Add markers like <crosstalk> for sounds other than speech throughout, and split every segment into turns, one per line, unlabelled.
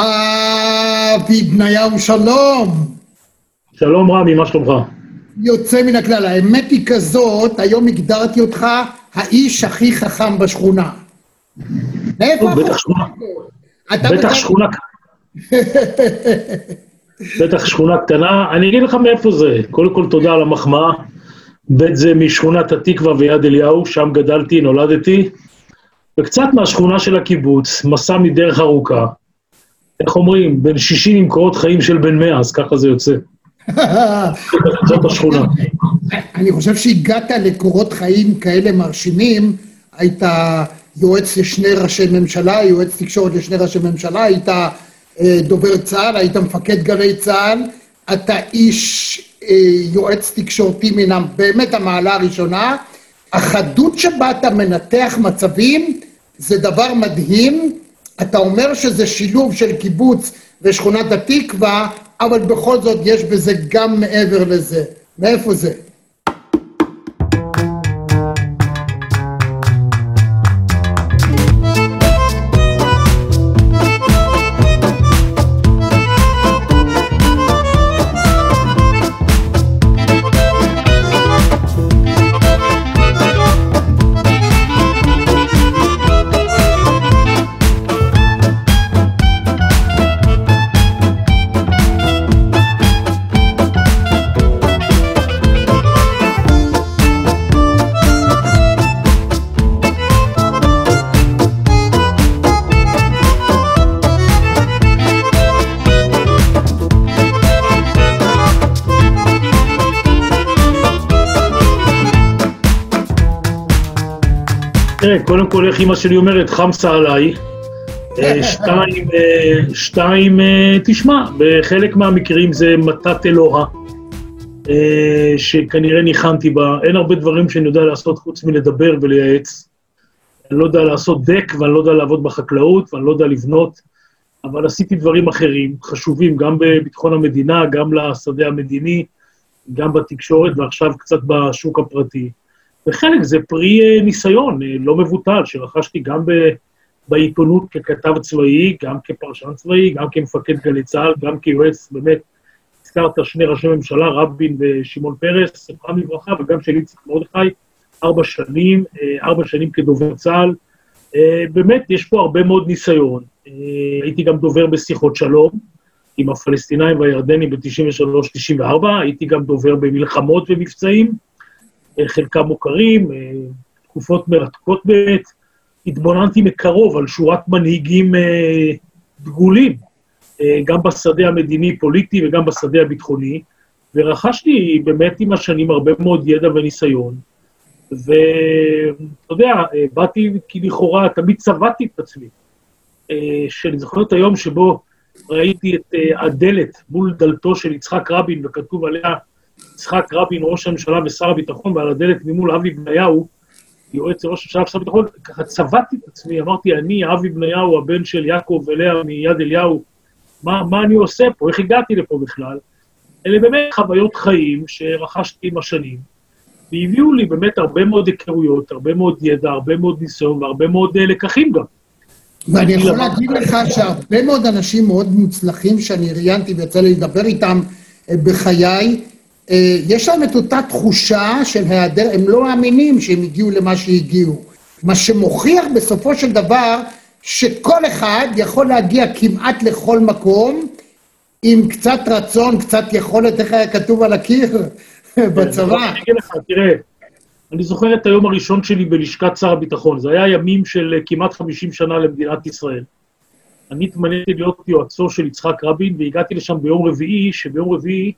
אבי בניהו, שלום.
שלום רמי, מה שלומך?
יוצא מן הכלל. האמת היא כזאת, היום הגדרתי אותך האיש הכי חכם בשכונה.
מאיפה בטח שכונה. בטח שכונה. בטח שכונה קטנה. אני אגיד לך מאיפה זה. קודם כל תודה על המחמאה. בית זה משכונת התקווה ויד אליהו, שם גדלתי, נולדתי. וקצת מהשכונה של הקיבוץ, מסע מדרך ארוכה. איך אומרים, בין 60 עם קורות חיים של בן 100, אז ככה זה יוצא. <laughs> זאת השכונה.
אני חושב שהגעת לקורות חיים כאלה מרשימים, היית יועץ לשני ראשי ממשלה, יועץ תקשורת לשני ראשי ממשלה, היית אה, דובר צה"ל, היית מפקד גלי צה"ל, אתה איש אה, יועץ תקשורתי מן באמת המעלה הראשונה. החדות שבה אתה מנתח מצבים זה דבר מדהים. אתה אומר שזה שילוב של קיבוץ ושכונת התקווה, אבל בכל זאת יש בזה גם מעבר לזה. מאיפה זה?
תראה, קודם כל, איך אימא שלי אומרת, חמסה עליי. אה, <laughs> שתיים, אה, שתיים, אה, תשמע, בחלק מהמקרים זה מתת אלוה, שכנראה ניחנתי בה. אין הרבה דברים שאני יודע לעשות חוץ מלדבר ולייעץ. אני לא יודע לעשות דק, ואני לא יודע לעבוד בחקלאות, ואני לא יודע לבנות, אבל עשיתי דברים אחרים, חשובים, גם בביטחון המדינה, גם לשדה המדיני, גם בתקשורת, ועכשיו קצת בשוק הפרטי. וחלק זה פרי אה, ניסיון אה, לא מבוטל, שרכשתי גם ב, בעיתונות ככתב צבאי, גם כפרשן צבאי, גם כמפקד גלי צה"ל, גם כיועץ, באמת, הזכרת שני ראשי ממשלה, רבין ושמעון פרס, זכרם לברכה, וגם של איציק מרדכי, ארבע שנים, אה, ארבע שנים כדובר צה"ל. באמת, יש פה הרבה מאוד ניסיון. הייתי גם דובר בשיחות שלום עם הפלסטינאים והירדנים ב-93-94, הייתי גם דובר במלחמות ומבצעים. חלקם מוכרים, אה, תקופות מרתקות באמת. התבוננתי מקרוב על שורת מנהיגים אה, דגולים, אה, גם בשדה המדיני-פוליטי וגם בשדה הביטחוני, ורכשתי באמת עם השנים הרבה מאוד ידע וניסיון. ואתה יודע, באתי כי לכאורה תמיד צבעתי את עצמי. שאני זוכר את היום שבו ראיתי את הדלת מול דלתו של יצחק רבין, וכתוב עליה יצחק רבין, ראש הממשלה ושר הביטחון, ועל הדלת ממול אבי בניהו, יועץ ראש הממשלה ושר הביטחון, ככה צבעתי את עצמי, אמרתי, אני, אבי בניהו, הבן של יעקב ולאה מיד אליהו, מה, מה אני עושה פה, איך הגעתי לפה בכלל? אלה באמת חוויות חיים שרכשתי עם השנים, והביאו לי באמת הרבה מאוד היכרויות, הרבה מאוד ידע, הרבה מאוד ניסיון והרבה מאוד uh, לקחים גם.
ואני יכול להגיד לך שהרבה מאוד אנשים מאוד מוצלחים שאני ראיינתי ויצא לי לדבר איתם אה, בחיי, אה, יש להם את אותה תחושה של היעדר, הם לא מאמינים שהם הגיעו למה שהגיעו. מה שמוכיח בסופו של דבר שכל אחד יכול להגיע כמעט לכל מקום עם קצת רצון, קצת יכולת, איך היה כתוב על הקיר <laughs> בצבא.
אני אגיד לך, תראה, אני זוכר את היום הראשון שלי בלשכת שר הביטחון. זה היה ימים של כמעט 50 שנה למדינת ישראל. אני התמניתי להיות יועצו של יצחק רבין, והגעתי לשם ביום רביעי, שביום רביעי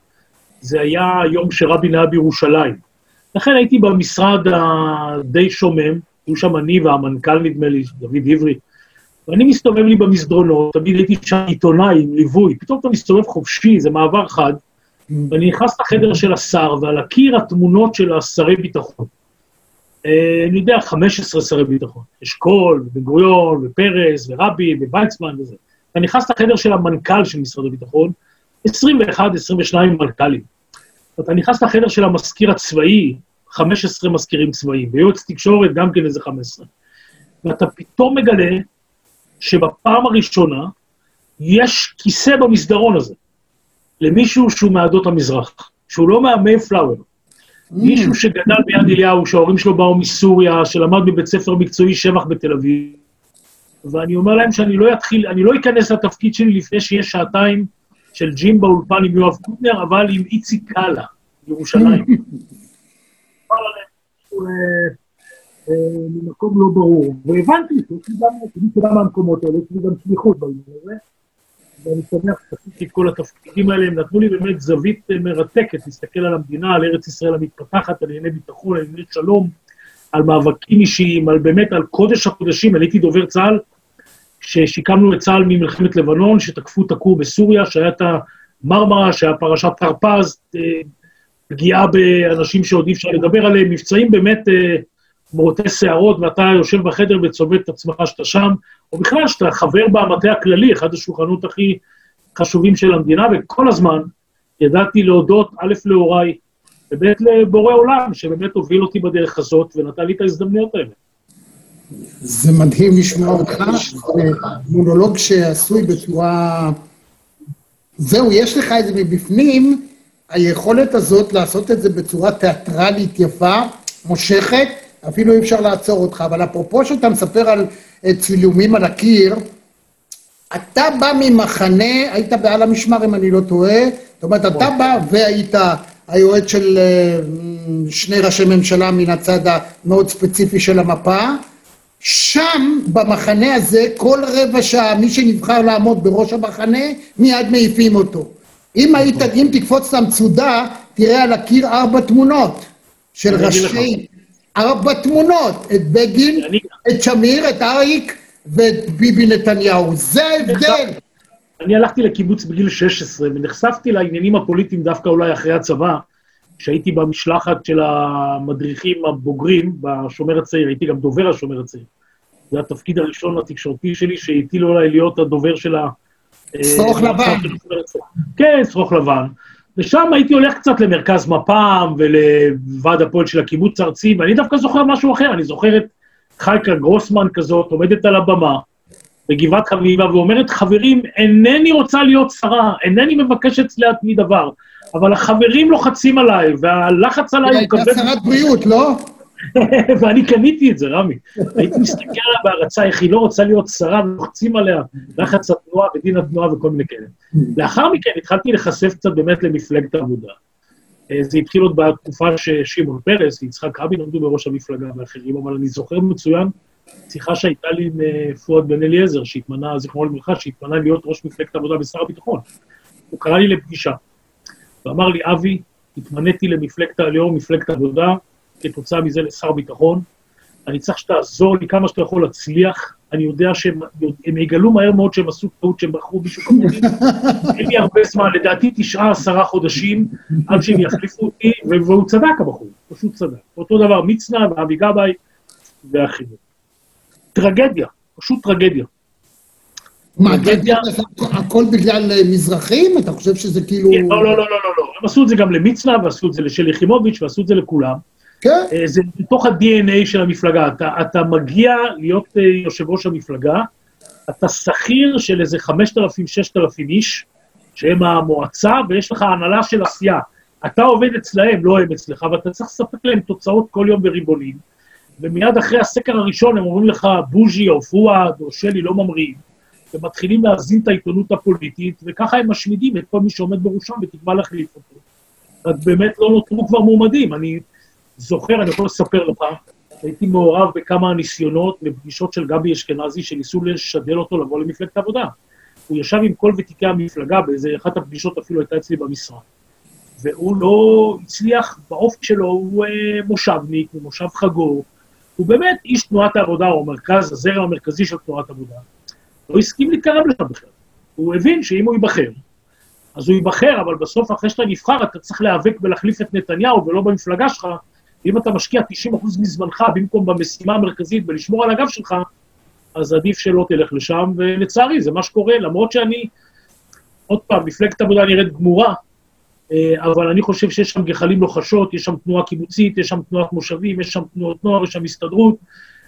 זה היה היום שרבין היה בירושלים. לכן הייתי במשרד הדי שומם, היו שם אני והמנכ"ל, נדמה לי, דוד עברי, ואני מסתובב לי במסדרונות, תמיד הייתי שם עיתונאי עם ליווי, פתאום אתה מסתובב חופשי, זה מעבר חד, ואני נכנס לחדר של השר, ועל הקיר התמונות של השרי ביטחון. אה, אני יודע, 15 שרי ביטחון. אשכול, בן גוריון, ופרס, ורבין, וויצמן וזה. ואני נכנס לחדר של המנכ"ל של משרד הביטחון, 21, 22 מנכ"לים. אתה נכנס לחדר של המזכיר הצבאי, 15 מזכירים צבאיים, ביועץ תקשורת גם כן איזה 15. ואתה פתאום מגלה שבפעם הראשונה יש כיסא במסדרון הזה למישהו שהוא מעדות המזרח, שהוא לא מהמייפלאואר. מישהו שגדל ביד אליהו, שההורים שלו באו מסוריה, שלמד בבית ספר מקצועי שבח בתל אביב, ואני אומר להם שאני לא אתחיל, אני לא אכנס לתפקיד שלי לפני שיש שעתיים של ג'ים באולפן עם יואב קוטנר, אבל עם איציק קאלה, ירושלים. ממקום לא ברור, והבנתי שיש לי גם מהמקומות האלה, יש לי גם שליחות בעניין הזה, ואני שמח שעשיתי את כל התפקידים האלה, הם נתנו לי באמת זווית מרתקת, להסתכל על המדינה, על ארץ ישראל המתפתחת, על ענייני ביטחון, על ענייני שלום, על מאבקים אישיים, על באמת, על קודש הקודשים, אני הייתי דובר צה"ל, ששיקמנו את צה"ל ממלחמת לבנון, שתקפו את הכור בסוריה, שהיה את המרמרה, שהיה פרשת תרפ"ז, פגיעה באנשים שעוד אי אפשר לדבר עליהם, מבצעים באמת מורטי שערות, ואתה יושב בחדר וצובט את עצמך שאתה שם, או בכלל שאתה חבר במטה הכללי, אחד השולחנות הכי חשובים של המדינה, וכל הזמן ידעתי להודות, א', להוריי, וב', לבורא עולם, שבאמת הוביל אותי בדרך הזאת ונתן לי את ההזדמנויות האלה.
זה מדהים לשמוע אותך, מונולוג שעשוי בצורה... זהו, יש לך את זה מבפנים, היכולת הזאת לעשות את זה בצורה תיאטרלית יפה, מושכת, אפילו אי אפשר לעצור אותך, אבל אפרופו שאתה מספר על צילומים על הקיר, אתה בא ממחנה, היית בעל המשמר אם אני לא טועה, זאת אומרת, אתה בא והיית היועץ של שני ראשי ממשלה מן הצד המאוד ספציפי של המפה, שם, במחנה הזה, כל רבע שעה, מי שנבחר לעמוד בראש המחנה, מיד מעיפים אותו. אם היית, אם תקפוץ את המצודה, תראה על הקיר ארבע תמונות של ראשי... ארבע תמונות, את בגין, את שמיר, את אריק ואת ביבי נתניהו. זה ההבדל.
אני הלכתי לקיבוץ בגיל 16 ונחשפתי לעניינים הפוליטיים דווקא אולי אחרי הצבא, כשהייתי במשלחת של המדריכים הבוגרים בשומר הצעיר, הייתי גם דובר השומר הצעיר. זה התפקיד הראשון התקשורתי שלי, שהטילו עליי להיות הדובר של ה...
שרוך לבן.
כן, שרוך לבן. ושם הייתי הולך קצת למרכז מפ"ם ולוועד הפועל של הקיבוץ הארצי, ואני דווקא זוכר משהו אחר, אני זוכר את חייקה גרוסמן כזאת, עומדת על הבמה בגבעת חביבה ואומרת, חברים, אינני רוצה להיות שרה, אינני מבקשת להתמיד דבר, אבל החברים לוחצים עליי, והלחץ עליי הוא
כבד... הייתה שרת בריאות, לא? <laughs>
ואני קניתי את זה, רמי. הייתי מסתכל עליה בהרצה, איך היא לא רוצה להיות שרה, ולוחצים עליה, לחץ התנועה ודין התנועה וכל מיני כאלה. לאחר מכן התחלתי להיחשף קצת באמת למפלגת העבודה. זה התחיל עוד בתקופה ששמעון פרס ויצחק רבין עמדו בראש המפלגה ואחרים, אבל אני זוכר מצוין שיחה שהייתה לי עם פואד בן אליעזר, שהתמנה, זיכרונו לברכה, שהתמנה להיות ראש מפלגת העבודה בשר הביטחון. הוא קרא לי לפגישה, ואמר לי, אבי, התמניתי למפלגת העליון, מפלגת העבודה, כתוצאה מזה לשר ביטחון. אני צריך שתעזור לי כמה שאתה יכול להצליח. אני יודע שהם יגלו מהר מאוד שהם עשו טעות, שהם בחרו מישהו כמוני. <laughs> אין לי הרבה זמן, לדעתי תשעה, עשרה חודשים עד שהם יחליפו אותי, והוא צדק הבחור, פשוט צדק. אותו דבר מצנע ואבי גבאי ואחרים. טרגדיה, פשוט טרגדיה.
מה, הכל בגלל מזרחים? אתה חושב שזה כאילו...
לא, לא, לא, לא, לא. הם עשו את זה גם למצנע, ועשו את זה לשלי יחימוביץ', ועשו את זה לכולם.
כן.
זה בתוך ה-DNA של המפלגה. אתה, אתה מגיע להיות uh, יושב ראש המפלגה, אתה שכיר של איזה 5,000-6,000 איש, שהם המועצה, ויש לך הנהלה של עשייה. אתה עובד אצלהם, לא הם אצלך, ואתה צריך לספק להם תוצאות כל יום בריבונים, ומיד אחרי הסקר הראשון הם אומרים לך, בוז'י או פואד או שלי לא ממריאים, ומתחילים להזין את העיתונות הפוליטית, וככה הם משמידים את כל מי שעומד בראשם בתקווה להחליף אותו. אז באמת לא נותרו כבר מועמדים. אני זוכר, אני יכול לספר לך, הייתי מעורב בכמה ניסיונות בפגישות של גבי אשכנזי, שניסו לשדל אותו לבוא למפלגת העבודה. הוא ישב עם כל ותיקי המפלגה, באיזה אחת הפגישות אפילו הייתה אצלי במשרד. והוא לא הצליח, באופק שלו הוא אה, מושבניק, הוא מושב חגור, הוא באמת איש תנועת העבודה, או מרכז, הזרם המרכזי של תנועת עבודה. לא הסכים להתקרב לשם בכלל. הוא הבין שאם הוא ייבחר, אז הוא ייבחר, אבל בסוף, אחרי שאתה נבחר, אתה צריך להיאבק ולהחליף את נתניהו, ולא במפלגה שלך, אם אתה משקיע 90% מזמנך במקום במשימה המרכזית ולשמור על הגב שלך, אז עדיף שלא תלך לשם, ולצערי, זה מה שקורה, למרות שאני, עוד פעם, מפלגת עבודה נראית גמורה, אבל אני חושב שיש שם גחלים לוחשות, יש שם תנועה קיבוצית, יש שם תנועת מושבים, יש שם תנועות נוער, יש שם הסתדרות,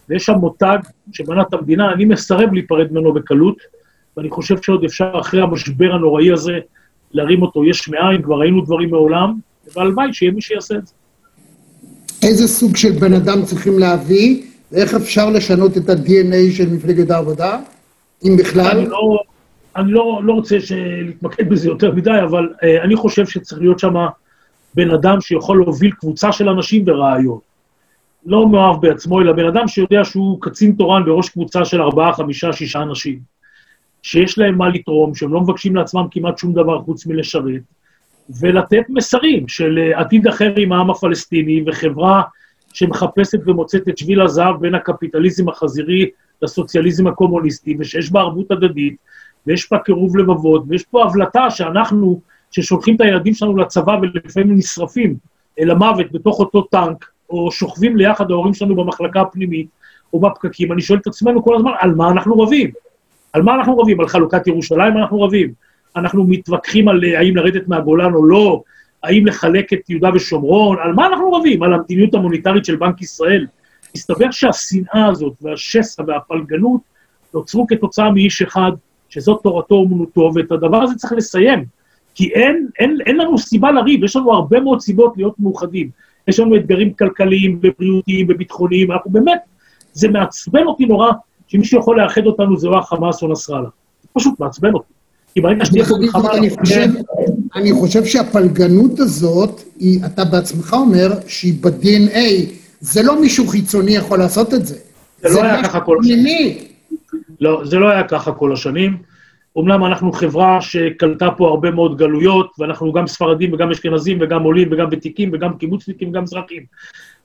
ויש שם מותג שבנה את המדינה, אני מסרב להיפרד ממנו בקלות, ואני חושב שעוד אפשר, אחרי המשבר הנוראי הזה, להרים אותו יש מאין, כבר ראינו דברים מעולם, והלוואי שיהיה מי שיעשה את זה.
איזה סוג של בן אדם צריכים להביא, ואיך אפשר לשנות את ה-DNA של מפלגת העבודה, אם בכלל?
אני לא, אני לא, לא רוצה להתמקד בזה יותר מדי, אבל uh, אני חושב שצריך להיות שם בן אדם שיכול להוביל קבוצה של אנשים ורעיון. לא מאוהב בעצמו, אלא בן אדם שיודע שהוא קצין תורן בראש קבוצה של ארבעה, חמישה, שישה אנשים, שיש להם מה לתרום, שהם לא מבקשים לעצמם כמעט שום דבר חוץ מלשרת, ולתת מסרים של אה, עתיד אחר עם העם הפלסטיני וחברה שמחפשת ומוצאת את שביל הזהב בין הקפיטליזם החזירי לסוציאליזם הקומוניסטי, ושיש בה ערבות הדדית, ויש פה קירוב לבבות, ויש פה הבלטה שאנחנו, ששולחים את הילדים שלנו לצבא ולפעמים נשרפים אל המוות בתוך אותו טנק, או שוכבים ליחד ההורים שלנו במחלקה הפנימית, או בפקקים, אני שואל את עצמנו כל הזמן, על מה אנחנו רבים? על מה אנחנו רבים? על חלוקת ירושלים אנחנו רבים? אנחנו מתווכחים על אה, האם לרדת מהגולן או לא, האם לחלק את יהודה ושומרון, על מה אנחנו רבים? על המדיניות המוניטרית של בנק ישראל. מסתבר שהשנאה הזאת והשסע והפלגנות נוצרו כתוצאה מאיש אחד, שזאת תורתו אומנותו, ואת הדבר הזה צריך לסיים. כי אין, אין, אין לנו סיבה לריב, יש לנו הרבה מאוד סיבות להיות מאוחדים. יש לנו אתגרים כלכליים ובריאותיים וביטחוניים, אנחנו באמת, זה מעצבן אותי נורא, שמי שיכול לאחד אותנו זה או החמאס או נסראללה. זה פשוט מעצבן אותי. כי ברגע שתהיה פה מלחמה...
אני חושב שהפלגנות הזאת, היא, אתה בעצמך אומר, שהיא ב-DNA, זה לא מישהו חיצוני יכול לעשות את זה.
זה לא היה ככה כל השנים. לא, זה לא היה ככה כל השנים. אומנם אנחנו חברה שקלטה פה הרבה מאוד גלויות, ואנחנו גם ספרדים וגם אשכנזים וגם עולים וגם ותיקים וגם קיבוצניקים וגם מזרחים.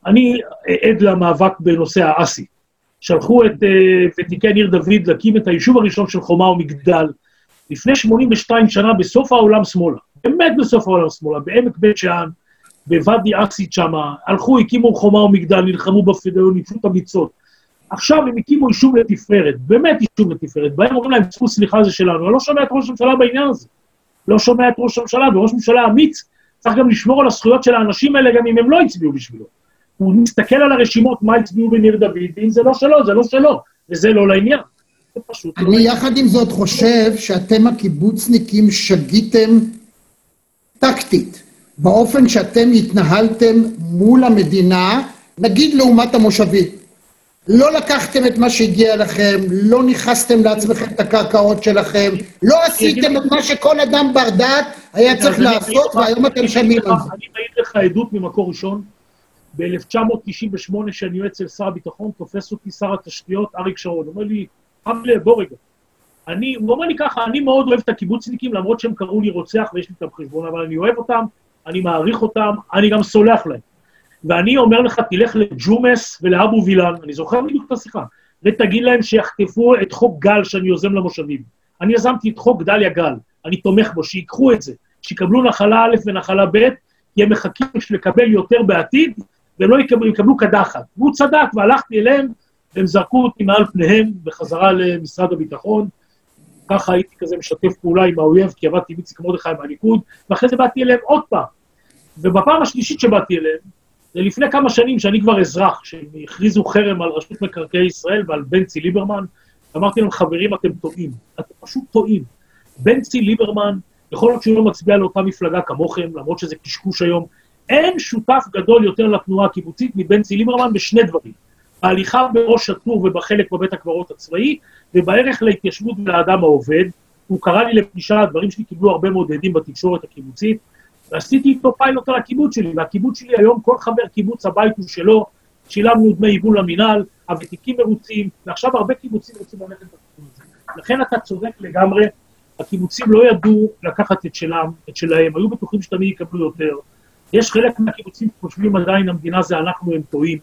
אני עד למאבק בנושא האסי. שלחו את uh, ותיקי ניר דוד להקים את היישוב הראשון של חומה ומגדל, לפני 82 שנה בסוף העולם שמאלה, באמת בסוף העולם שמאלה, בעמק בית שאן, בוואדי אסית שמה, הלכו, הקימו חומה ומגדל, נלחמו בפדאון, ניצלו את המצות. עכשיו הם הקימו יישוב לתפארת, באמת יישוב לתפארת, בהם אומרים להם, צפו סליחה זה שלנו, אני לא שומע את ראש הממשלה בעניין הזה. לא שומע את ראש הממשלה, וראש ממשלה אמיץ צריך גם לשמור על הזכויות של האנשים האלה, גם אם הם לא הצביעו בשבילו. הוא מסתכל על הרשימות, מה הצביעו בניר דוד, ואם זה לא שלו, זה לא שלו, וזה לא לעניין. זה פשוט
לא אני יחד עם זאת חושב שאתם הקיבוצניקים שגיתם טקטית, באופן שאתם התנהלתם מול המדינה, נגיד לעומת המושבים. לא לקחתם את מה שהגיע לכם, לא נכנסתם לעצמכם את הקרקעות שלכם, לא עשיתם את מה שכל אדם בר דעת היה צריך לעשות, והיום אתם משלמים על זה.
אני מעיד לך עדות ממקור ראשון. ב-1998, שאני יועץ של שר הביטחון, תופס אותי שר התשתיות, אריק שרון. אומר לי, רמלה, בוא רגע. אני, הוא אומר לי ככה, אני מאוד אוהב את הקיבוצניקים, למרות שהם קראו לי רוצח ויש לי איתם חשבון, אבל אני אוהב אותם, אני מעריך אותם, אני גם סולח להם. ואני אומר לך, תלך לג'ומס ולאבו וילן, אני זוכר בדיוק את השיחה, ותגיד להם שיחטפו את חוק גל שאני יוזם למושבים. אני יזמתי את חוק דליה גל, אני תומך בו, שיקחו את זה, שיקבלו נחלה א' ונחלה ב', כי הם מחכים לקבל יותר בעתיד, והם לא יקבלו, יקבלו קדחת. והוא צדק, והלכתי אליהם, והם זרקו אותי מעל פניהם בחזרה למשרד הביטחון. ככה הייתי כזה משתף פעולה עם האויב, כי עבדתי עם איציק מרדכי מהליכוד, ואחרי זה באתי אליהם עוד פעם. ובפעם השלישית שבאתי אליהם, זה לפני כמה שנים שאני כבר אזרח, שהם הכריזו חרם על רשות מקרקעי ישראל ועל בנצי ליברמן, אמרתי להם, חברים, אתם טועים. אתם פשוט טועים. בנצי ליברמן, יכול להיות שהוא לא מצביע לאותה מפלגה כמוכם, למרות שזה קשקוש היום, אין שותף גדול יותר לתנועה הקיבוצית מבנצי ליברמן בשני דברים. בהליכה בראש הטור ובחלק בבית הקברות הצבאי, ובערך להתיישבות ולאדם העובד. הוא קרא לי לפגישה, הדברים שלי קיבלו הרבה מאוד עדים בתקשורת הקיבוצית, ועשיתי איתו פיילוט על הקיבוץ שלי, והקיבוץ שלי היום, כל חבר קיבוץ הבית הוא שלו, שילמנו דמי יבול למינהל, הוותיקים מרוצים, ועכשיו הרבה קיבוצים רוצים ללכת בתחום הזה. לכן אתה צודק לגמרי, הקיבוצים לא ידעו לקחת את שלם, את שלהם, היו בטוחים שתמיד יקבלו יותר. יש חלק מהקיבוצים שחושבים עדיין המדינה זה אנחנו, הם טועים.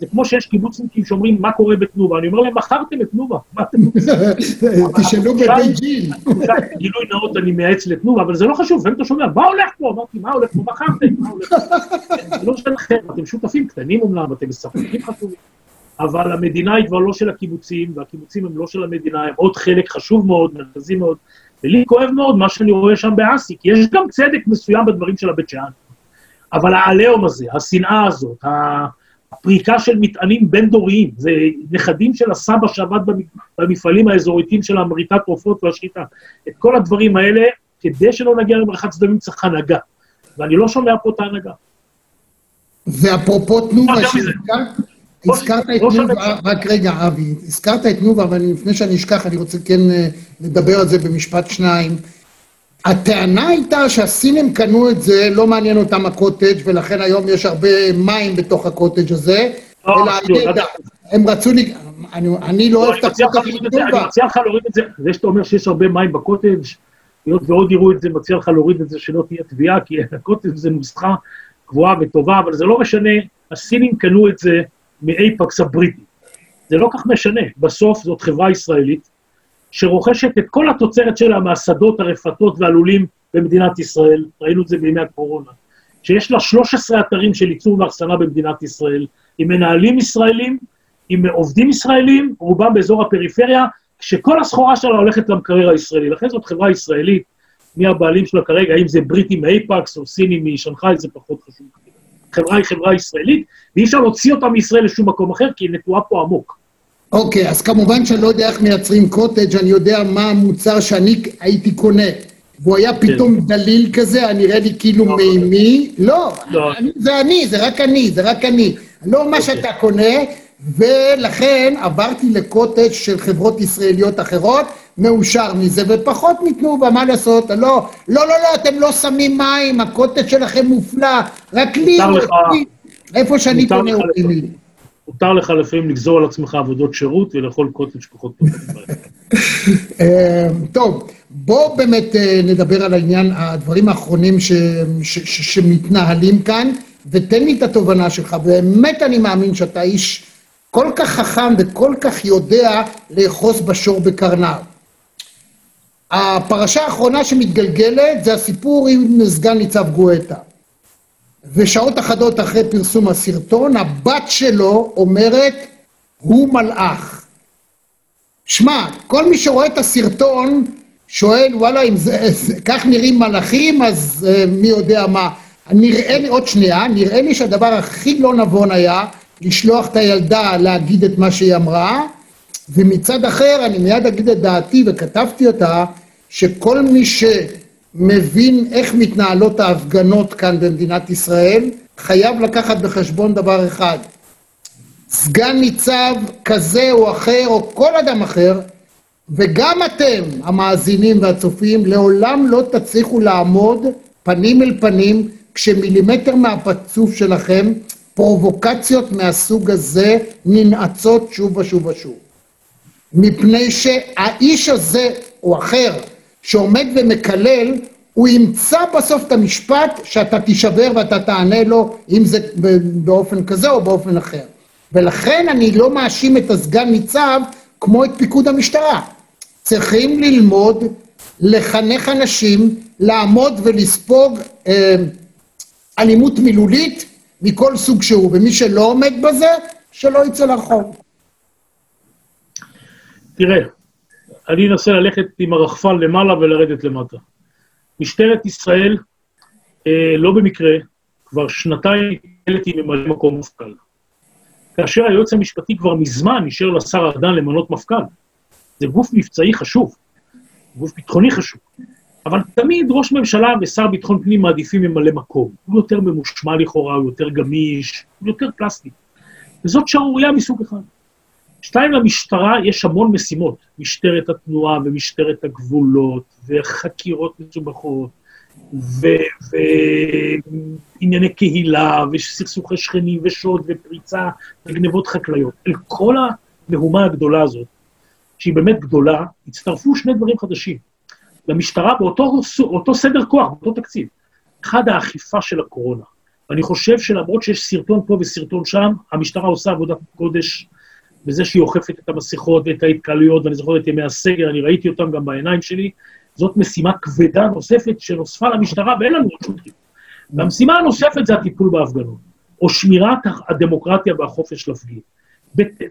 זה כמו שיש קיבוצניקים שאומרים, מה קורה בתנובה? אני אומר להם, מכרתם את תנובה, מה אתם רוצים? <laughs>
תשאלו בבית ג'יל.
גילוי נאות אני מייעץ לתנובה, אבל זה לא חשוב, לפעמים אתה שומע, מה הולך פה? אמרתי, מה הולך פה? מכרתם, מה הולך פה? זה לא שלכם, אתם שותפים קטנים אומנם, אתם משחקים חשובים, אבל המדינה היא כבר לא של הקיבוצים, והקיבוצים הם לא של המדינה, הם עוד חלק חשוב מאוד, מרכזי מאוד, ולי כואב מאוד מה שאני רואה שם באסי, כי יש גם צדק מסוים בדברים של הבית שאן. אבל העליהום הזה, השנאה הזאת, פריקה של מטענים בין-דוריים, זה נכדים של הסבא שעבד במפעלים האזוריתיים של המריטת תרופות והשחיטה. את כל הדברים האלה, כדי שלא נגיע למרחץ דמים צריך הנהגה. ואני לא שומע פה את ההנהגה.
ואפרופו תנובה, הזכרת את תנובה, רק רגע, אבי, הזכרת את תנובה, אבל לפני שאני אשכח, אני רוצה כן אה, לדבר על זה במשפט שניים. הטענה הייתה שהסינים קנו את זה, לא מעניין אותם הקוטג' ולכן היום יש הרבה מים בתוך הקוטג' הזה,
לא, אלא הידע,
הם רצו אני לא אוהב את הקוטג'.
אני מציע לך להוריד את זה, זה שאתה אומר שיש הרבה מים בקוטג', היות ועוד יראו את זה, מציע לך להוריד את זה שלא תהיה תביעה, כי <laughs> הקוטג' זה נוסחה גבוהה וטובה, אבל זה לא משנה, הסינים קנו את זה מאייפקס הבריטי. זה לא כך משנה, בסוף זאת חברה ישראלית, שרוכשת את כל התוצרת שלה מהשדות, הרפתות והלולים במדינת ישראל, ראינו את זה בימי הקורונה, שיש לה 13 אתרים של ייצור ואחסנה במדינת ישראל, עם מנהלים ישראלים, עם עובדים ישראלים, רובם באזור הפריפריה, כשכל הסחורה שלה הולכת למקרר הישראלי. לכן זאת חברה ישראלית, מי הבעלים שלה כרגע, האם זה בריטי מאייפקס או סיני משנגחאי, זה פחות חשוב. חברה היא חברה ישראלית, ואי אפשר להוציא אותה מישראל לשום מקום אחר, כי היא נטועה פה עמוק.
אוקיי, אז כמובן שאני לא יודע איך מייצרים קוטג', אני יודע מה המוצר שאני הייתי קונה. והוא היה כן. פתאום דליל כזה, נראה לי כאילו לא, מימי. לא, לא. זה אני, זה רק אני, זה רק אני. לא מה אוקיי. שאתה קונה, ולכן עברתי לקוטג' של חברות ישראליות אחרות, מאושר מזה, ופחות מתנובה, מה לעשות? לא, לא, לא, לא, אתם לא שמים מים, הקוטג' שלכם מופלא, רק לי, איפה שאני קונה אותי לי.
מותר לך לפעמים לגזור על עצמך עבודות שירות ולאכול קוטג' פחות טוב. <laughs>
אה, טוב, בואו באמת אה, נדבר על העניין, הדברים האחרונים שמתנהלים כאן, ותן לי את התובנה שלך. באמת אני מאמין שאתה איש כל כך חכם וכל כך יודע לאחוז בשור בקרניו. הפרשה האחרונה שמתגלגלת זה הסיפור עם סגן ניצב גואטה. ושעות אחדות אחרי פרסום הסרטון, הבת שלו אומרת, הוא מלאך. שמע, כל מי שרואה את הסרטון שואל, וואלה, אם זה, זה כך נראים מלאכים, אז uh, מי יודע מה. נראה לי, עוד שנייה, נראה לי שהדבר הכי לא נבון היה לשלוח את הילדה להגיד את מה שהיא אמרה, ומצד אחר, אני מיד אגיד את דעתי, וכתבתי אותה, שכל מי ש... מבין איך מתנהלות ההפגנות כאן במדינת ישראל, חייב לקחת בחשבון דבר אחד. סגן ניצב כזה או אחר, או כל אדם אחר, וגם אתם, המאזינים והצופים, לעולם לא תצליחו לעמוד פנים אל פנים כשמילימטר מהפצוף שלכם פרובוקציות מהסוג הזה ננעצות שוב ושוב ושוב. מפני שהאיש הזה או אחר שעומד ומקלל, הוא ימצא בסוף את המשפט שאתה תישבר ואתה תענה לו, אם זה באופן כזה או באופן אחר. ולכן אני לא מאשים את הסגן ניצב כמו את פיקוד המשטרה. צריכים ללמוד, לחנך אנשים, לעמוד ולספוג אה, אלימות מילולית מכל סוג שהוא, ומי שלא עומד בזה, שלא יצא לרחוב.
תראה, אני אנסה ללכת עם הרחפן למעלה ולרדת למטה. משטרת ישראל, אה, לא במקרה, כבר שנתיים העליתי ממלא מקום מפכ"ל. כאשר היועץ המשפטי כבר מזמן אישר לשר ארדן למנות מפכ"ל. זה גוף מבצעי חשוב, גוף ביטחוני חשוב. אבל תמיד ראש ממשלה ושר ביטחון פנים מעדיפים ממלא מקום. הוא יותר ממושמע לכאורה, הוא יותר גמיש, הוא יותר פלסטי. וזאת שערורייה מסוג אחד. שתיים, למשטרה יש המון משימות, משטרת התנועה ומשטרת הגבולות, וחקירות מסובכות, וענייני קהילה, וסכסוכי שכנים, ושוד, ופריצה, וגנבות חקלאיות. אל כל המהומה הגדולה הזאת, שהיא באמת גדולה, הצטרפו שני דברים חדשים. למשטרה באותו סדר כוח, באותו תקציב. אחד, האכיפה של הקורונה. ואני חושב שלמרות שיש סרטון פה וסרטון שם, המשטרה עושה עבודת קודש בזה שהיא אוכפת את המסכות ואת ההתקהלויות, ואני זוכר את ימי הסגר, אני ראיתי אותם גם בעיניים שלי, זאת משימה כבדה נוספת שנוספה למשטרה, ואין לנו עוד שוטרים. והמשימה הנוספת זה הטיפול בהפגנות, או שמירת הדמוקרטיה והחופש להפגין.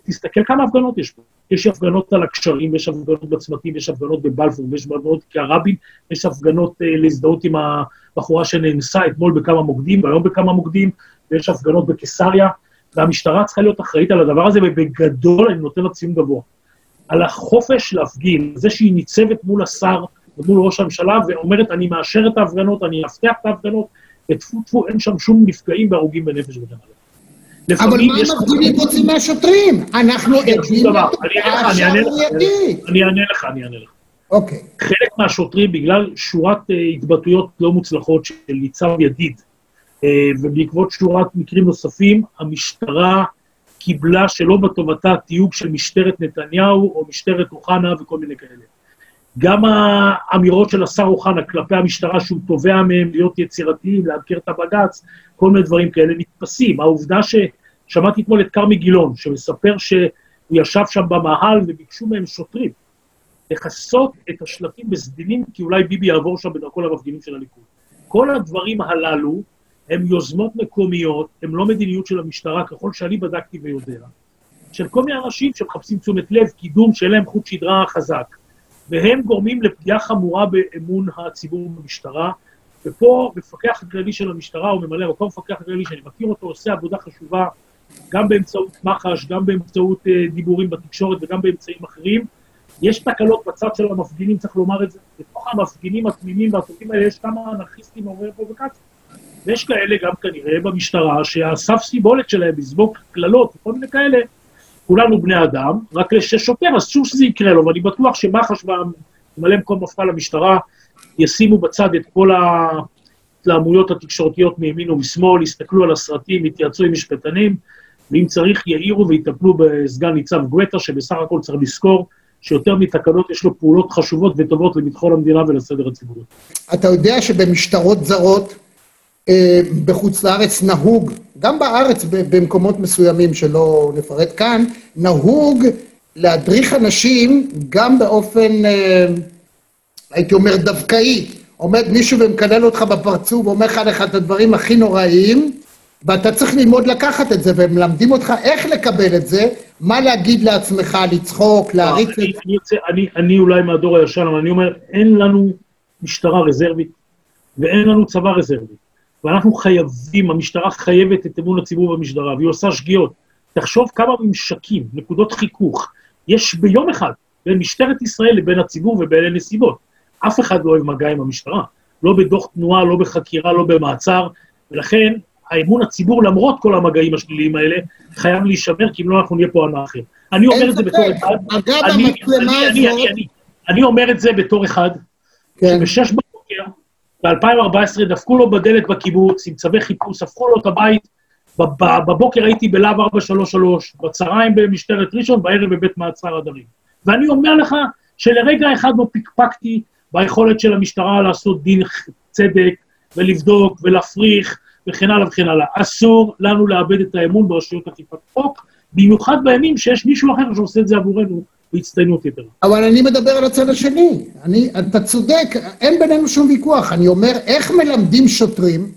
תסתכל כמה הפגנות יש פה. יש הפגנות על הקשרים, יש הפגנות בצמתים, יש הפגנות בבלפור, יש הפגנות כרבין, יש הפגנות אה, להזדהות עם הבחורה שנאנסה אתמול בכמה מוקדים, והיום בכמה מוקדים, ויש הפגנות בקיסריה, והמשטרה צריכה להיות אחראית על הדבר הזה, ובגדול אני נותן לה ציון גבוה. על החופש להפגין, זה שהיא ניצבת מול השר ומול ראש הממשלה ואומרת, אני מאשר את ההפגנות, אני אבטח את ההפגנות, וטפו טפו, אין שם שום נפגעים והרוגים בנפש וכן הלאה.
אבל מה המפגינים רוצים מהשוטרים? אנחנו
כן,
עדים.
אני
לתופעה
אענה לך, אני אענה לך,
שערורייתית.
אני אענה לך, אני אענה לך.
אוקיי.
חלק מהשוטרים, בגלל שורת אה, התבטאויות לא מוצלחות של ניצב ידיד, ובעקבות שורת מקרים נוספים, המשטרה קיבלה שלא בטובתה תיוג של משטרת נתניהו או משטרת אוחנה וכל מיני כאלה. גם האמירות של השר אוחנה כלפי המשטרה, שהוא תובע מהם להיות יצירתיים, לאתגר את הבג"ץ, כל מיני דברים כאלה נתפסים. העובדה ששמעתי אתמול את כרמי גילון, שמספר שהוא ישב שם במאהל וביקשו מהם שוטרים לכסות את השלטים בסדינים, כי אולי ביבי יעבור שם בדרכו למפגינים של הליכוד. כל הדברים הללו הם יוזמות מקומיות, הם לא מדיניות של המשטרה, ככל שאני בדקתי ויודע, של כל מיני אנשים שמחפשים תשומת לב, קידום, שאין להם חוט שדרה חזק. והם גורמים לפגיעה חמורה באמון הציבור במשטרה. ופה מפקח הכללי של המשטרה, או ממלא מקום מפקח הכללי, שאני מכיר אותו, עושה עבודה חשובה, גם באמצעות מח"ש, גם באמצעות אה, דיבורים בתקשורת וגם באמצעים אחרים. יש תקלות בצד של המפגינים, צריך לומר את זה. בתוך המפגינים התמימים והטובים האלה יש כמה אנרכיסטים מעוררי פרובוקציה. ויש כאלה גם כנראה במשטרה, שהסף סיבולת שלהם לזרוק קללות וכל מיני כאלה, כולנו בני אדם, רק ששוטר, אסור שזה יקרה לו, ואני בטוח שמח"ש וממלא מקום מפכ"ל המשטרה ישימו בצד את כל ההתלהמויות התקשורתיות מימין ומשמאל, יסתכלו על הסרטים, יתייעצו עם משפטנים, ואם צריך יעירו ויטפלו בסגן ניצב גואטה, שבסך הכל צריך לזכור שיותר מתקנות יש לו פעולות חשובות וטובות לביטחון המדינה ולסדר הציבורי.
אתה יודע שבמשטרות זרות בחוץ לארץ נהוג, גם בארץ במקומות מסוימים שלא נפרט כאן, נהוג להדריך אנשים גם באופן, אה, הייתי אומר, דווקאי. עומד מישהו ומקלל אותך בפרצוף ואומר לך את הדברים הכי נוראיים, ואתה צריך ללמוד לקחת את זה, והם מלמדים אותך איך לקבל את זה, מה להגיד לעצמך, לצחוק, להריץ את
אני, אני, אני, אני אולי מהדור הישן, אבל אני אומר, אין לנו משטרה רזרבית ואין לנו צבא רזרבי. ואנחנו חייבים, המשטרה חייבת את אמון הציבור במשטרה, והיא עושה שגיאות. תחשוב כמה ממשקים, נקודות חיכוך, יש ביום אחד בין משטרת ישראל לבין הציבור ובאלה נסיבות. אף אחד לא אוהב מגע עם המשטרה. לא בדוח תנועה, לא בחקירה, לא במעצר, ולכן האמון הציבור, למרות כל המגעים השליליים האלה, חייב להישמר, כי אם לא, אנחנו נהיה פה אנרכיה. אני אומר את זה בתור. אחד.
אגב,
אני-
המצלמה הזאת-
אני- אומר את זה בתור אחד, בשש בבוקר, ב-2014, דפקו לו בדלת בקיבוץ עם צווי חיפוש, הפכו לו את הבית. בב- בבוקר הייתי בלהב 433, בצהריים במשטרת ראשון, בערב בבית מעצר הדרים. ואני אומר לך שלרגע אחד לא פקפקתי ביכולת של המשטרה לעשות דין צדק ולבדוק ולהפריך וכן הלאה וכן הלאה. אסור לנו לאבד את האמון ברשויות אכיפת חוק, במיוחד בימים שיש מישהו אחר שעושה את זה עבורנו בהצטיינות יתרה.
אבל אני מדבר על הצד השני. אני, אתה צודק, אין בינינו שום ויכוח. אני אומר, איך מלמדים שוטרים,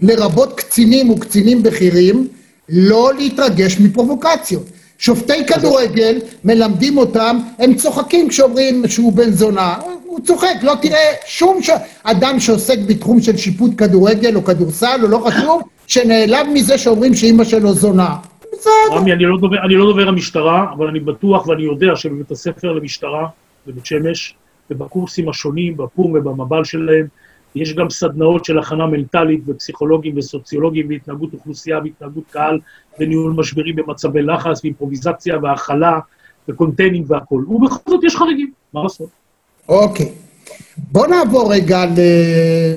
לרבות קצינים וקצינים בכירים, לא להתרגש מפרובוקציות. שופטי כדורגל מלמדים אותם, הם צוחקים כשאומרים שהוא בן זונה. הוא צוחק, לא תראה שום ש... אדם שעוסק בתחום של שיפוט כדורגל או כדורסל או לא חשוב, שנעלב מזה שאומרים שאימא שלו זונה. בסדר.
רמי, אני לא, דובר, אני לא דובר המשטרה, אבל אני בטוח ואני יודע שבבית הספר למשטרה בבית שמש, ובקורסים השונים, בפום ובמב"ל שלהם, יש גם סדנאות של הכנה מנטלית ופסיכולוגים וסוציולוגים והתנהגות אוכלוסייה והתנהגות קהל וניהול משברים במצבי לחץ ואימפרוביזציה והכלה ו containing והכול. ובכל זאת יש חריגים, מה לעשות?
אוקיי. בוא נעבור רגע ל...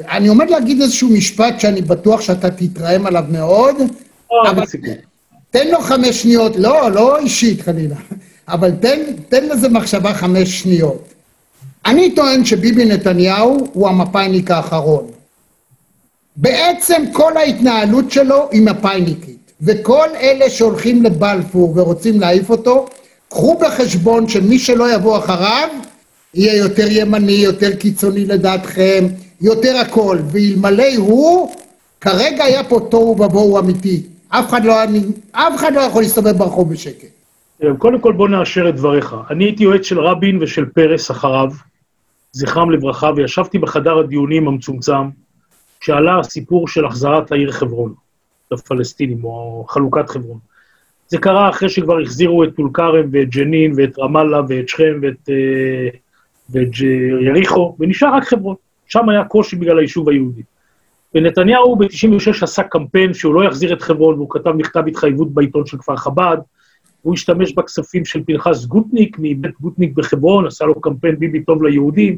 אני עומד להגיד איזשהו משפט שאני בטוח שאתה תתרעם עליו מאוד,
אה,
אבל. תן לו חמש שניות, לא, לא אישית חלילה, אבל תן, תן לזה מחשבה חמש שניות. אני טוען שביבי נתניהו הוא המפא"יניק האחרון. בעצם כל ההתנהלות שלו היא מפא"יניקית, וכל אלה שהולכים לבלפור ורוצים להעיף אותו, קחו בחשבון שמי שלא יבוא אחריו, יהיה יותר ימני, יותר קיצוני לדעתכם, יותר הכל, ואלמלא הוא, כרגע היה פה תוהו ובוהו אמיתי. אף אחד לא, היה- אף אחד לא יכול להסתובב ברחוב בשקט.
קודם כל בוא נאשר את דבריך. אני הייתי יועץ של רבין ושל פרס אחריו, זכרם לברכה, וישבתי בחדר הדיונים המצומצם, כשעלה הסיפור של החזרת העיר חברון. לפלסטינים, או חלוקת חברון. זה קרה אחרי שכבר החזירו את טול כרם ואת ג'נין ואת רמאללה ואת שכם ואת, אה, ואת יריחו, ונשאר רק חברון. שם היה קושי בגלל היישוב היהודי. ונתניהו ב-96 עשה קמפיין שהוא לא יחזיר את חברון, והוא כתב מכתב התחייבות בעיתון של כפר חב"ד, הוא השתמש בכספים של פנחס גוטניק, מבית גוטניק בחברון, עשה לו קמפיין ביבי טוב ליהודים,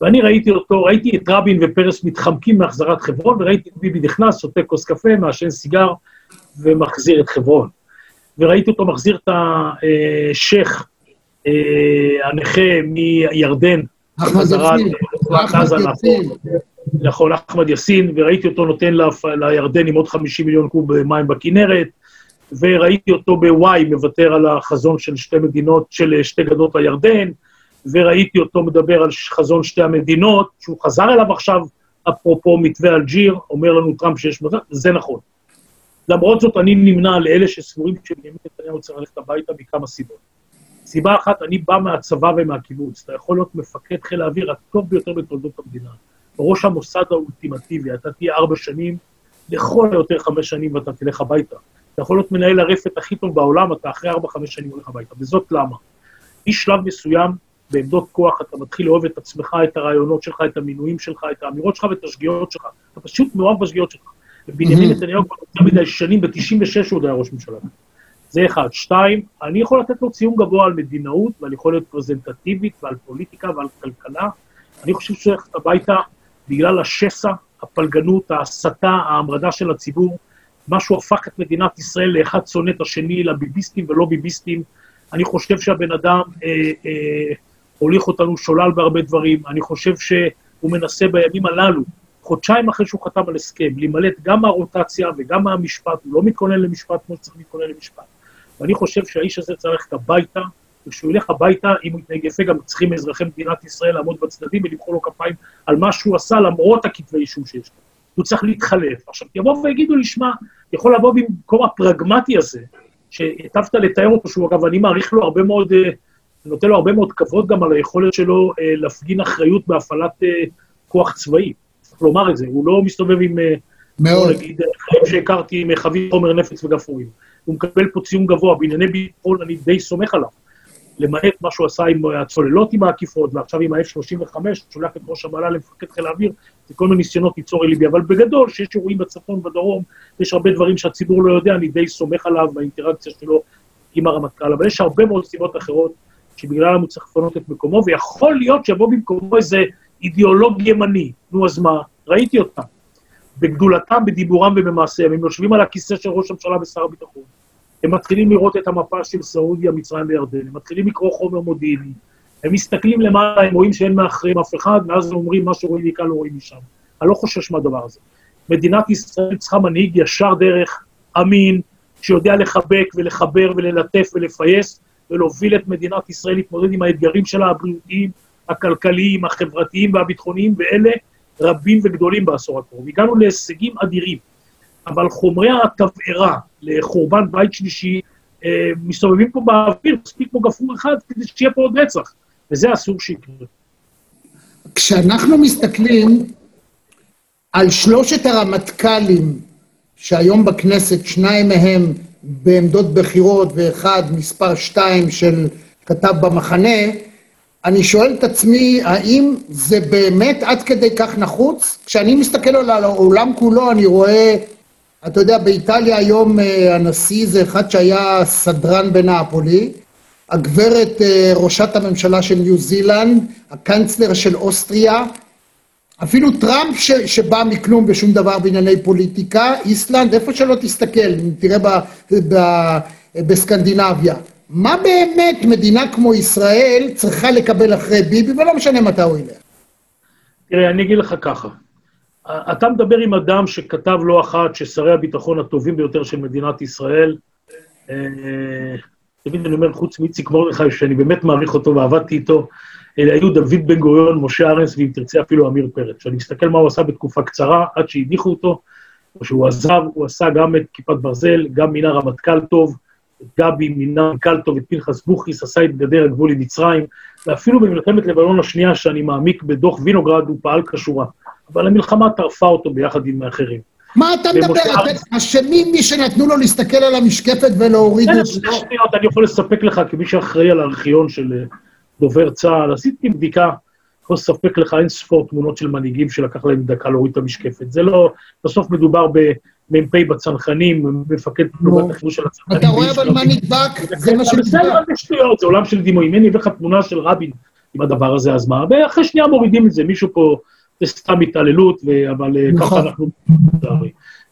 ואני ראיתי אותו, ראיתי את רבין ופרס מתחמקים מהחזרת חברון, וראיתי את ביבי נכנס, שותה כוס קפה, מעשן סיגר, ומחזיר את חברון. וראיתי אותו מחזיר את השייח' אה, הנכה מירדן,
אחמד יאסין, אחמד יאסין.
נכון, אחמד יאסין, וראיתי אותו נותן לירדנים עוד 50 מיליון קוב מים בכנרת, וראיתי אותו בוואי מוותר על החזון של שתי מדינות, של שתי גדות הירדן, וראיתי אותו מדבר על חזון שתי המדינות, שהוא חזר אליו עכשיו, אפרופו מתווה אלג'יר, אומר לנו טראמפ שיש מזל, זה נכון. למרות זאת, אני נמנה לאלה שסבורים שבנימין נתניהו צריך ללכת הביתה מכמה סיבות. סיבה אחת, אני בא מהצבא ומהקיבוץ, אתה יכול להיות מפקד חיל האוויר הטוב ביותר בתולדות המדינה. ראש המוסד האולטימטיבי, אתה תהיה ארבע שנים, לכל היותר חמש שנים ואתה תלך הביתה. אתה יכול להיות מנהל הרפת הכי טוב בעולם, אתה אחרי ארבע-חמש שנים הולך הביתה. וזאת למה? משלב מסוים, בעמדות כוח, אתה מתחיל לאהוב את עצמך, את הרעיונות שלך, את המינויים שלך, את האמירות שלך ואת השגיאות שלך. אתה פשוט מאוהב בשגיאות שלך. ובנימין נתניהו כבר יותר מדי שנים, ב-96' הוא עוד היה ראש ממשלה. זה אחד. שתיים, אני יכול לתת לו ציון גבוה על מדינאות, ועל יכולת פרזנטטיבית, ועל פוליטיקה, ועל כלכלה. אני חושב שהוא הולך הביתה בגלל השסע, הפלגנות, ההסתה, ההמרדה של הציבור. משהו הפך את מדינת ישראל לאחד שונא את השני, לביביסטים ולא ביביסטים. אני חושב שהבן אדם אה, אה, הוליך אותנו שולל בהרבה דברים. אני חושב שהוא מנסה בימים הללו, חודשיים אחרי שהוא חתם על הסכם, להימלט גם מהרוטציה וגם מהמשפט, הוא לא מתכונן למשפט כמו שצריך להתכונן למשפט. ואני חושב שהאיש הזה צריך ללכת הביתה, וכשהוא ילך הביתה, אם הוא יתנהג יפה, גם צריכים אזרחי מדינת ישראל לעמוד בצדדים ולמחוא לו כפיים על מה שהוא עשה, למרות הכתבי אישום שיש לו. הוא צריך להתחלף. עכשיו, יבואו ויגידו לי, שמע, יכול לבוא במקום הפרגמטי הזה, שהיטבת לתאר אותו, שהוא אגב, אני מעריך לו הרבה מאוד, אה, נותן לו הרבה מאוד כבוד גם על היכולת שלו אה, להפגין אחריות בהפעלת אה, כוח צבאי. צריך לומר את זה, הוא לא מסתובב עם,
מאוד.
נגיד, חיים שהכרתי עם חבית חומר נפץ וגפרורים. הוא מקבל פה ציון גבוה, בענייני ביטחון אני די סומך עליו. למעט מה שהוא עשה עם הצוללות עם העקיפות, ועכשיו עם ה-F-35, שולח את ראש המעלה למפקד חיל האוויר, זה כל מיני ניסיונות ליצור אליבי, אבל בגדול, שיש אירועים בצפון ובדרום, יש הרבה דברים שהציבור לא יודע, אני די סומך עליו באינטראקציה שלו עם הרמטכ"ל, אבל יש הרבה מאוד סיבות אחרות שבגללם הוא צריך לפנות את מקומו, ויכול להיות שיבוא במקומו איזה אידיאולוג ימני. נו, אז מה? ראיתי אותם. בגדולתם, בדיבורם ובמעשיהם. הם יושבים על הכיסא של ראש הממשלה ושר הביטחון. הם מתחילים לראות את המפה של סעודיה, מצרים וירדן, הם מתחילים לקרוא חומר מודיעיני, הם מסתכלים למעלה, הם רואים שאין מאחרים אף אחד, ואז הם אומרים, מה שרואים מכאן לא רואים משם. אני לא חושש מהדבר הזה. מדינת ישראל צריכה מנהיג ישר דרך, אמין, שיודע לחבק ולחבר וללטף ולפייס, ולהוביל את מדינת ישראל להתמודד עם האתגרים שלה, הבריאותיים, הכלכליים, החברתיים והביטחוניים, ואלה רבים וגדולים בעשור הקרוב. הגענו להישגים אדירים. אבל חומרי התבערה לחורבן בית שלישי אה, מסתובבים פה באוויר, מספיק כמו גפרור אחד כדי שיהיה פה עוד רצח, וזה אסור שיקרה.
כשאנחנו מסתכלים על שלושת הרמטכ"לים שהיום בכנסת, שניים מהם בעמדות בכירות ואחד מספר שתיים של כתב במחנה, אני שואל את עצמי, האם זה באמת עד כדי כך נחוץ? כשאני מסתכל על העולם כולו, אני רואה אתה יודע, באיטליה היום אה, הנשיא זה אחד שהיה סדרן בנאפולי, הגברת אה, ראשת הממשלה של ניו זילנד, הקנצלר של אוסטריה, אפילו טראמפ ש, שבא מכלום ושום דבר בענייני פוליטיקה, איסלנד, איפה שלא תסתכל, תראה ב, ב, בסקנדינביה. מה באמת מדינה כמו ישראל צריכה לקבל אחרי ביבי, ולא משנה מתי הוא ילך?
תראה, אני אגיד לך ככה. אתה מדבר עם אדם שכתב לא אחת ששרי הביטחון הטובים ביותר של מדינת ישראל, אה, תמיד אני אומר, חוץ מאיציק מרדכי, שאני באמת מעריך אותו ועבדתי איתו, אלה היו דוד בן גוריון, משה ארנס, ואם תרצה אפילו עמיר פרץ. כשאני מסתכל מה הוא עשה בתקופה קצרה, עד שהדיחו אותו, או שהוא עזב, הוא עשה גם את כיפת ברזל, גם מינה רמטכ"ל טוב, את גבי מינה מנכ"ל טוב, את פנחס בוכריס, עשה את גדר הגבול עם מצרים, ואפילו במלחמת לבנון השנייה, שאני מעמיק בדוח וינוגרד, הוא פעל כשורה. אבל המלחמה טרפה אותו ביחד עם האחרים.
מה אתה מדבר? אשמים מי שנתנו לו להסתכל על המשקפת ולהוריד
את זה. שניות, אני יכול לספק לך, כמי שאחראי על הארכיון של אה, דובר צה"ל, עשיתי בדיקה, יכול לספק לך אין ספור תמונות של מנהיגים שלקח להם דקה להוריד את המשקפת. זה לא, בסוף מדובר במ"פ בצנחנים, מפקד פלוגת החיבור של הצנחנים.
אתה רואה אבל מה נדבק? זה מה שנדבק.
זה שטויות, זה עולם של דימויים. אם אני אביא לך תמונה של רבין עם הדבר הזה, אז מה? ואחרי שנייה מורידים את זה, מישהו פה... זה סתם התעללות, אבל אה, ככה נכון. אנחנו...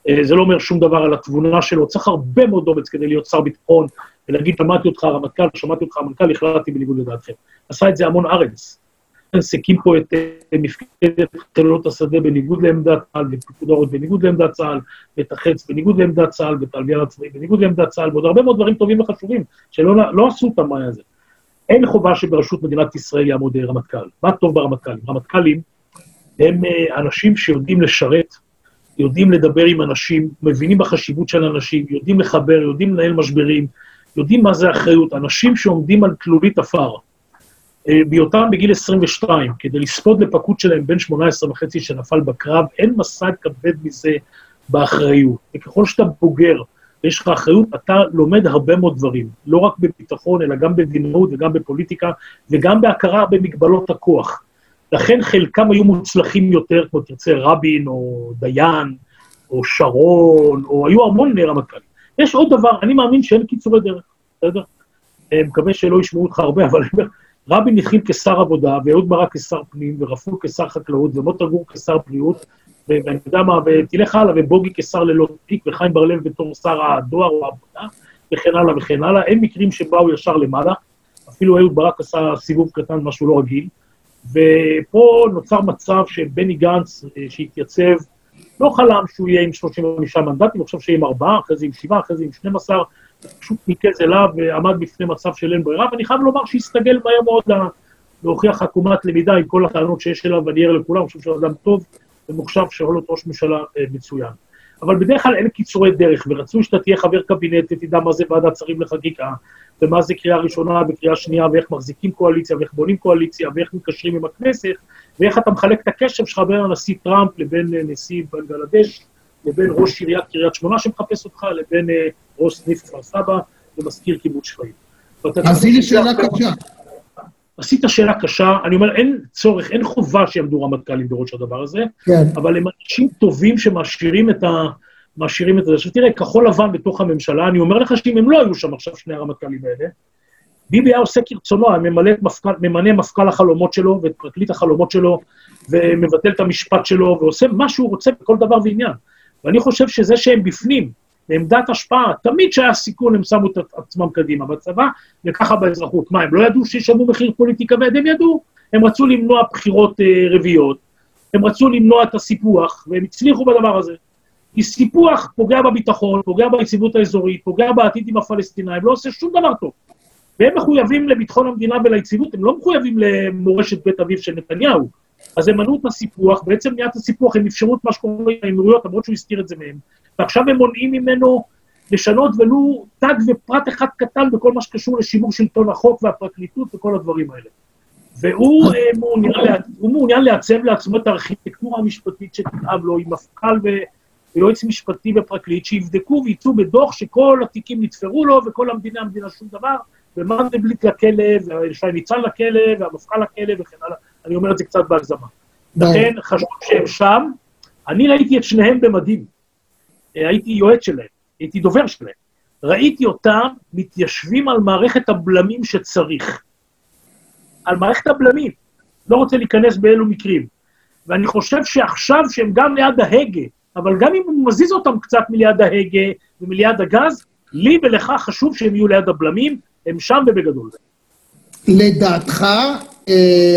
אה, זה לא אומר שום דבר על התבונה שלו, צריך הרבה מאוד אומץ כדי להיות שר ביטחון, ולהגיד, שמעתי אותך רמטכ"ל, שמעתי אותך המנכ"ל, החלטתי בניגוד לדעתכם. עשה את זה המון ארץ. הקים פה את אה, מפקדת חילות השדה בניגוד לעמדת צה"ל, ואת פיקוד העורף בניגוד לעמדת צה"ל, ואת החץ בניגוד לעמדת צה"ל, ואת הלוויין הצבאי בניגוד לעמדת צה"ל, ועוד הרבה מאוד דברים טובים וחשובים, שלא לא עשו אותם מה זה. אין חובה שבראשות מדינת ישראל יעמוד רמטכ"ל. מה טוב ברמטכ"לים? רמטכ"לים הם אה, אנשים שיודעים לשרת, יודעים לדבר עם אנשים, מבינים בחשיבות של אנשים, יודעים לחבר, יודעים לנהל משברים, יודעים מה זה אחריות, אנשים שעומדים על תלולית עפר. אה, בהיותם בגיל 22, כדי לספוד לפקוד שלהם בן 18 וחצי שנפל בקרב, אין מסע כבד מזה באחריות. וככל שאתה בוגר ויש לך אחריות, אתה לומד הרבה מאוד דברים, לא רק בביטחון, אלא גם במדינאות וגם בפוליטיקה, וגם בהכרה במגבלות הכוח. לכן חלקם היו מוצלחים יותר, כמו תרצה רבין, או דיין, או שרון, או היו המון רמטכ"לים. יש עוד דבר, אני מאמין שאין קיצורי דרך, בסדר? אני מקווה שלא ישמעו אותך הרבה, אבל רבין התחיל כשר עבודה, ואהוד ברק כשר פנים, ורפול כשר חקלאות, ומוטה גור כשר בריאות, ואני יודע מה, ותלך הלאה, ובוגי כשר ללא תיק, וחיים בר-לב בתור שר הדואר או העבודה, וכן הלאה וכן הלאה. אין מקרים שבאו ישר למעלה, אפילו אהוד ברק עשה סיבוב קטן, משהו לא רגיל. ופה נוצר מצב שבני גנץ, אה, שהתייצב, לא חלם שהוא יהיה עם 35 מנדטים, חושב שיהיה עם ארבעה, אחרי זה עם שבעה, אחרי זה עם 12, פשוט ניקז אליו ועמד בפני מצב של אין ברירה, ואני חייב לומר שהסתגל מהר מאוד להוכיח עקומת למידה עם כל הטענות שיש אליו, ואני ער לכולם, אני חושב שהוא אדם טוב ומוחשב להיות ראש ממשלה אה, מצוין. אבל בדרך כלל אין קיצורי דרך, ורצוי שאתה תהיה חבר קבינט ותדע מה זה ועדת שרים לחקיקה, ומה זה קריאה ראשונה וקריאה שנייה, ואיך מחזיקים קואליציה, ואיך בונים קואליציה, ואיך מתקשרים עם הכנסת, ואיך אתה מחלק את הקשב שלך בין הנשיא טראמפ לבין אה, נשיא בנגלדש, לבין ראש עיריית קריית שמונה שמחפש אותך, לבין אה, ראש סניף כפר סבא ומזכיר קיבוץ שפיים.
אז הנה שאלה קשה.
עשית שאלה קשה, אני אומר, אין צורך, אין חובה שיעמדו רמטכ"לים בראש הדבר הזה, כן. אבל הם אנשים טובים שמעשירים את ה... מעשירים את זה. עכשיו תראה, כחול לבן בתוך הממשלה, אני אומר לך שאם הם לא היו שם עכשיו שני הרמטכ"לים האלה, ביבי היה עושה כרצונו, היה ממלא מפכ"ל, ממנה מפכ"ל החלומות שלו ואת פרקליט החלומות שלו, ומבטל את המשפט שלו, ועושה מה שהוא רוצה בכל דבר ועניין. ואני חושב שזה שהם בפנים, בעמדת השפעה, תמיד שהיה סיכון הם שמו את עצמם קדימה בצבא, וככה באזרחות. מה, הם לא ידעו שישלמו מחיר פוליטי כבד? הם ידעו. הם רצו למנוע בחירות אה, רביעיות, הם רצו למנוע את הסיפוח, והם הצליחו בדבר הזה. כי סיפוח פוגע בביטחון, פוגע ביציבות האזורית, פוגע בעתיד עם הפלסטינאים, לא עושה שום דבר טוב. והם מחויבים לביטחון המדינה וליציבות, הם לא מחויבים למורשת בית אביו של נתניהו. אז הם מנעו את הסיפוח, בעצם מניעת הסיפוח הם אפשרו את מה שקורה עם האמירויות, למרות שהוא הסתיר את זה מהם. ועכשיו הם מונעים ממנו לשנות ולו תג ופרט אחד קטן בכל מה שקשור לשימור שלטון החוק והפרקליטות וכל הדברים האלה. והוא אה, מעוניין, מעוניין לעצב לעצמו את הארכיטקטורה המשפטית שתכאב לו, עם מפכ"ל ויועץ משפטי ופרקליט, שיבדקו וייצאו בדוח שכל התיקים נתפרו לו וכל המדינה, המדינה שום דבר, ומנדלבליט לכלא, ושי ניצן לכלא, והמפכ"ל לכלא וכן הלאה. אני אומר את זה קצת בהגזמה. לכן חשוב שהם שם. אני ראיתי את שניהם במדים. אה, הייתי יועץ שלהם, הייתי דובר שלהם. ראיתי אותם מתיישבים על מערכת הבלמים שצריך. על מערכת הבלמים. לא רוצה להיכנס באילו מקרים. ואני חושב שעכשיו שהם גם ליד ההגה, אבל גם אם הוא מזיז אותם קצת מליד ההגה ומליד הגז, לי ולך חשוב שהם יהיו ליד הבלמים, הם שם ובגדול.
לדעתך,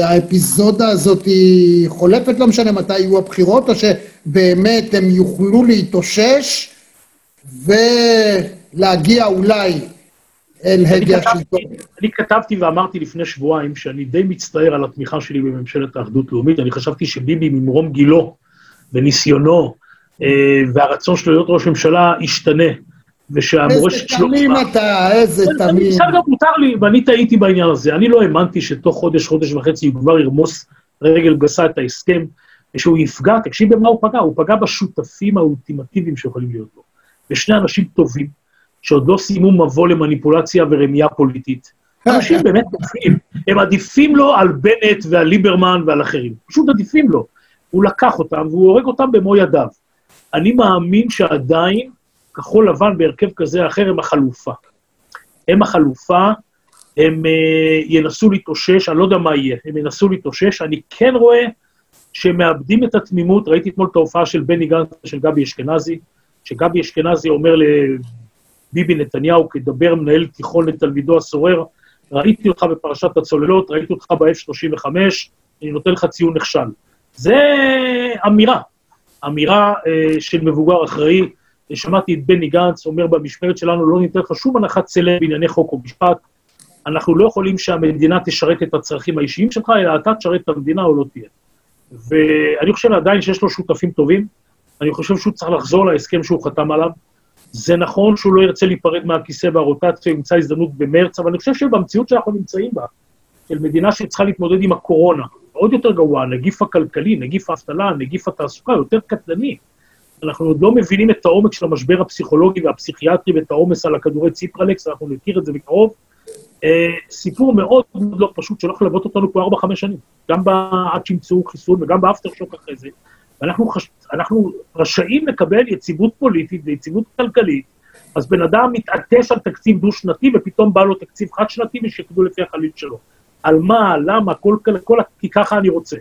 האפיזודה הזאת היא חולפת, לא משנה מתי יהיו הבחירות, או שבאמת הם יוכלו להתאושש ולהגיע אולי אל הגה השלטון.
אני כתבתי ואמרתי לפני שבועיים שאני די מצטער על התמיכה שלי בממשלת האחדות לאומית. אני חשבתי שביבי ממרום גילו וניסיונו אה, והרצון שלו להיות ראש ממשלה ישתנה. ושהמורשת
שלו... איזה תמים אתה, איזה תמים.
בסדר, מותר לי, ואני טעיתי בעניין הזה. אני לא האמנתי שתוך חודש, חודש וחצי הוא כבר ירמוס רגל גסה את ההסכם. ושהוא יפגע, תקשיב במה הוא פגע, הוא פגע בשותפים האולטימטיביים שיכולים להיות לו. ושני אנשים טובים, שעוד לא סיימו מבוא למניפולציה ורמייה פוליטית. אנשים באמת טובים, הם עדיפים לו על בנט ועל ליברמן ועל אחרים. פשוט עדיפים לו. הוא לקח אותם והוא הורג אותם במו ידיו. אני מאמין שעדיין כחול לבן בהרכב כזה או אחר הם החלופה. הם החלופה, הם uh, ינסו להתאושש, אני לא יודע מה יהיה, הם ינסו להתאושש. אני כן רואה שהם מאבדים את התמימות, ראיתי אתמול את ההופעה של בני גנץ ושל גבי אשכנזי, שגבי אשכנזי אומר לביבי נתניהו, כדבר מנהל תיכון לתלמידו הסורר, ראיתי אותך בפרשת הצוללות, ראיתי אותך ב-F-35, אני נותן לך ציון נכשל. זה אמירה, אמירה אה, של מבוגר אחראי. שמעתי את בני גנץ אומר במשמרת שלנו, לא ניתן לך שום הנחת סלב בענייני חוק ומשפט. אנחנו לא יכולים שהמדינה תשרת את הצרכים האישיים שלך, אלא אתה תשרת את המדינה או לא תהיה. ואני חושב עדיין שיש לו שותפים טובים, אני חושב שהוא צריך לחזור להסכם שהוא חתם עליו. זה נכון שהוא לא ירצה להיפרד מהכיסא והרוטציה, ימצא הזדמנות במרץ, אבל אני חושב שבמציאות שאנחנו נמצאים בה, של מדינה שצריכה להתמודד עם הקורונה, עוד יותר גרוע, הנגיף הכלכלי, נגיף האבטלה, נגיף התעסוקה, יותר קטלני. אנחנו עוד לא מבינים את העומק של המשבר הפסיכולוגי והפסיכיאטרי ואת העומס על הכדורי ציפרלקס, אנחנו נכיר את זה מקרוב. אה, סיפור מאוד מאוד לא פשוט שהולך ללוות אותנו פה 4-5 שנים, גם עד שימצאו חיסון וגם באפטר שוק אחרי זה. ואנחנו חש... רשאים לקבל יציבות פוליטית ויציבות כלכלית, אז בן אדם מתעטש על תקציב דו-שנתי ופתאום בא לו תקציב חד-שנתי ושיקדו לפי החליל שלו. על מה, למה, כל, כל, כי ככה אני רוצה.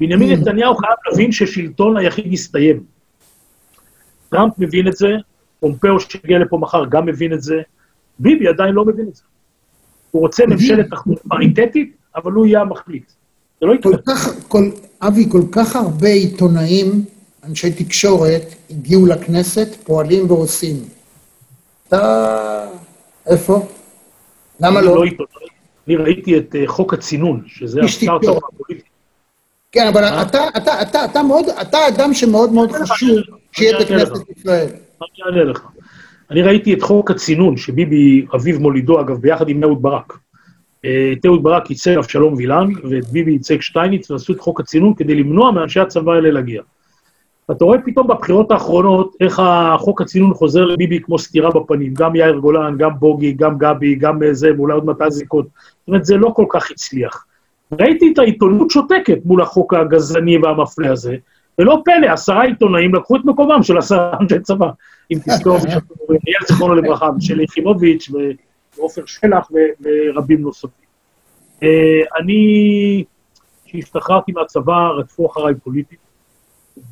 בנימין mm. נתניהו חייב להבין ששלטון היחיד מסתיים. טראמפ מבין את זה, פומפאו שיגיע לפה מחר גם מבין את זה, ביבי עדיין לא מבין את זה. הוא רוצה ממשלת תחמות פריטטית, אבל הוא יהיה המחליט. זה לא יקרה.
אבי, כל כך הרבה עיתונאים, אנשי תקשורת, הגיעו לכנסת, פועלים ועושים. אתה... איפה? למה לא? לא.
אני ראיתי את אה, חוק הצינון, שזה הסטארט-אפ הפוליטי.
כן, אבל אה? אתה, אתה, אתה, אתה מאוד, אתה אדם שמאוד מאוד חשוב שיהיה בכנסת ישראל.
אני אענה לך. אני ראיתי את חוק הצינון, שביבי, אביו מולידו, אגב, ביחד עם אהוד ברק. אה, את אהוד ברק ייצג אבשלום וילן, ואת ביבי ייצג שטייניץ, ועשו את חוק הצינון כדי למנוע מאנשי הצבא האלה להגיע. אתה רואה פתאום בבחירות האחרונות איך החוק הצינון חוזר לביבי כמו סטירה בפנים, גם יאיר גולן, גם בוגי, גם גבי, גם זה, ואולי עוד מתי זיקות. זאת אומרת, זה לא כל כך הצליח. ראיתי את העיתונות שותקת מול החוק הגזעני והמפלה הזה, ולא פלא, עשרה עיתונאים לקחו את מקומם של עשרה אנשי צבא. אם תזכור, אייל זיכרונו לברכה, ושלי יחימוביץ', ועופר שלח ורבים נוספים. אה, אני, כשהשתחררתי מהצבא, רדפו אחריי פוליטית.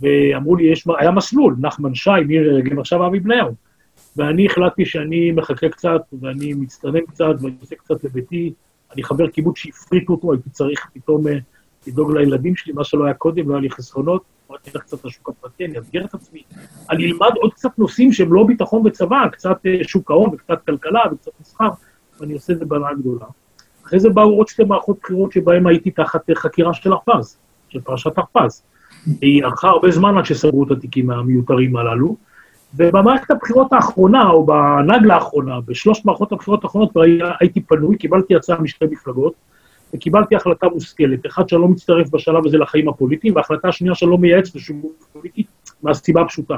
ואמרו לי, יש, היה מסלול, נחמן שי, מירי רגב, עכשיו אבי בניהו. ואני החלטתי שאני מחכה קצת, ואני מצטנן קצת, ואני עושה קצת לביתי. אני חבר קיבוץ שהפריטו אותו, הייתי צריך פתאום אה, לדאוג לילדים שלי, מה שלא היה קודם, לא היה לי חסכונות. אמרתי, אלך קצת לשוק הפרטי, אני אסגר את עצמי. אני אלמד עוד קצת נושאים שהם לא ביטחון וצבא, קצת אה, שוק ההון וקצת כלכלה וקצת מסחר, ואני עושה את זה בהנאה גדולה. אחרי זה באו עוד שתי מערכות בחירות שבהן הייתי תחת אה, חקירה של הרפז, של פרשת הרפז. היא ארכה הרבה זמן עד שסגרו את התיקים המיותרים הללו, ובמערכת הבחירות האחרונה, או בנגלה האחרונה, בשלוש מערכות הבחירות האחרונות, הייתי פנוי, קיבלתי הצעה משתי מפלגות, וקיבלתי החלטה מושכלת. אחד, שאני לא מצטרף בשלב הזה לחיים הפוליטיים, והחלטה שנייה, שאני לא מייעץ לשום פוליטי, מהסיבה הפשוטה.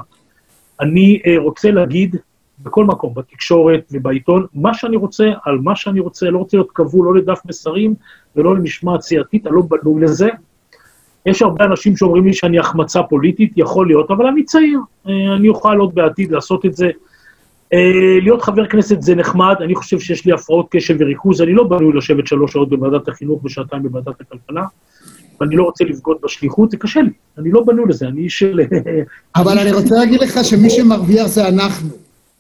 אני אה, רוצה להגיד בכל מקום, בתקשורת ובעיתון, מה שאני רוצה, על מה שאני רוצה, לא רוצה להיות כבול לא לדף מסרים ולא למשמעת סיעתית, אני לא בנוי לזה, יש הרבה אנשים שאומרים לי שאני החמצה פוליטית, יכול להיות, אבל אני צעיר, אה, אני אוכל עוד בעתיד לעשות את זה. אה, להיות חבר כנסת זה נחמד, אני חושב שיש לי הפרעות קשב וריכוז, אני לא בנוי לשבת שלוש שעות בוועדת החינוך ושעתיים בוועדת הכלכלה, ואני לא רוצה לבגוד בשליחות, זה קשה לי, אני לא בנוי לזה, אני איש של... <laughs>
אבל אני רוצה להגיד לך שמי שמרוויח זה אנחנו.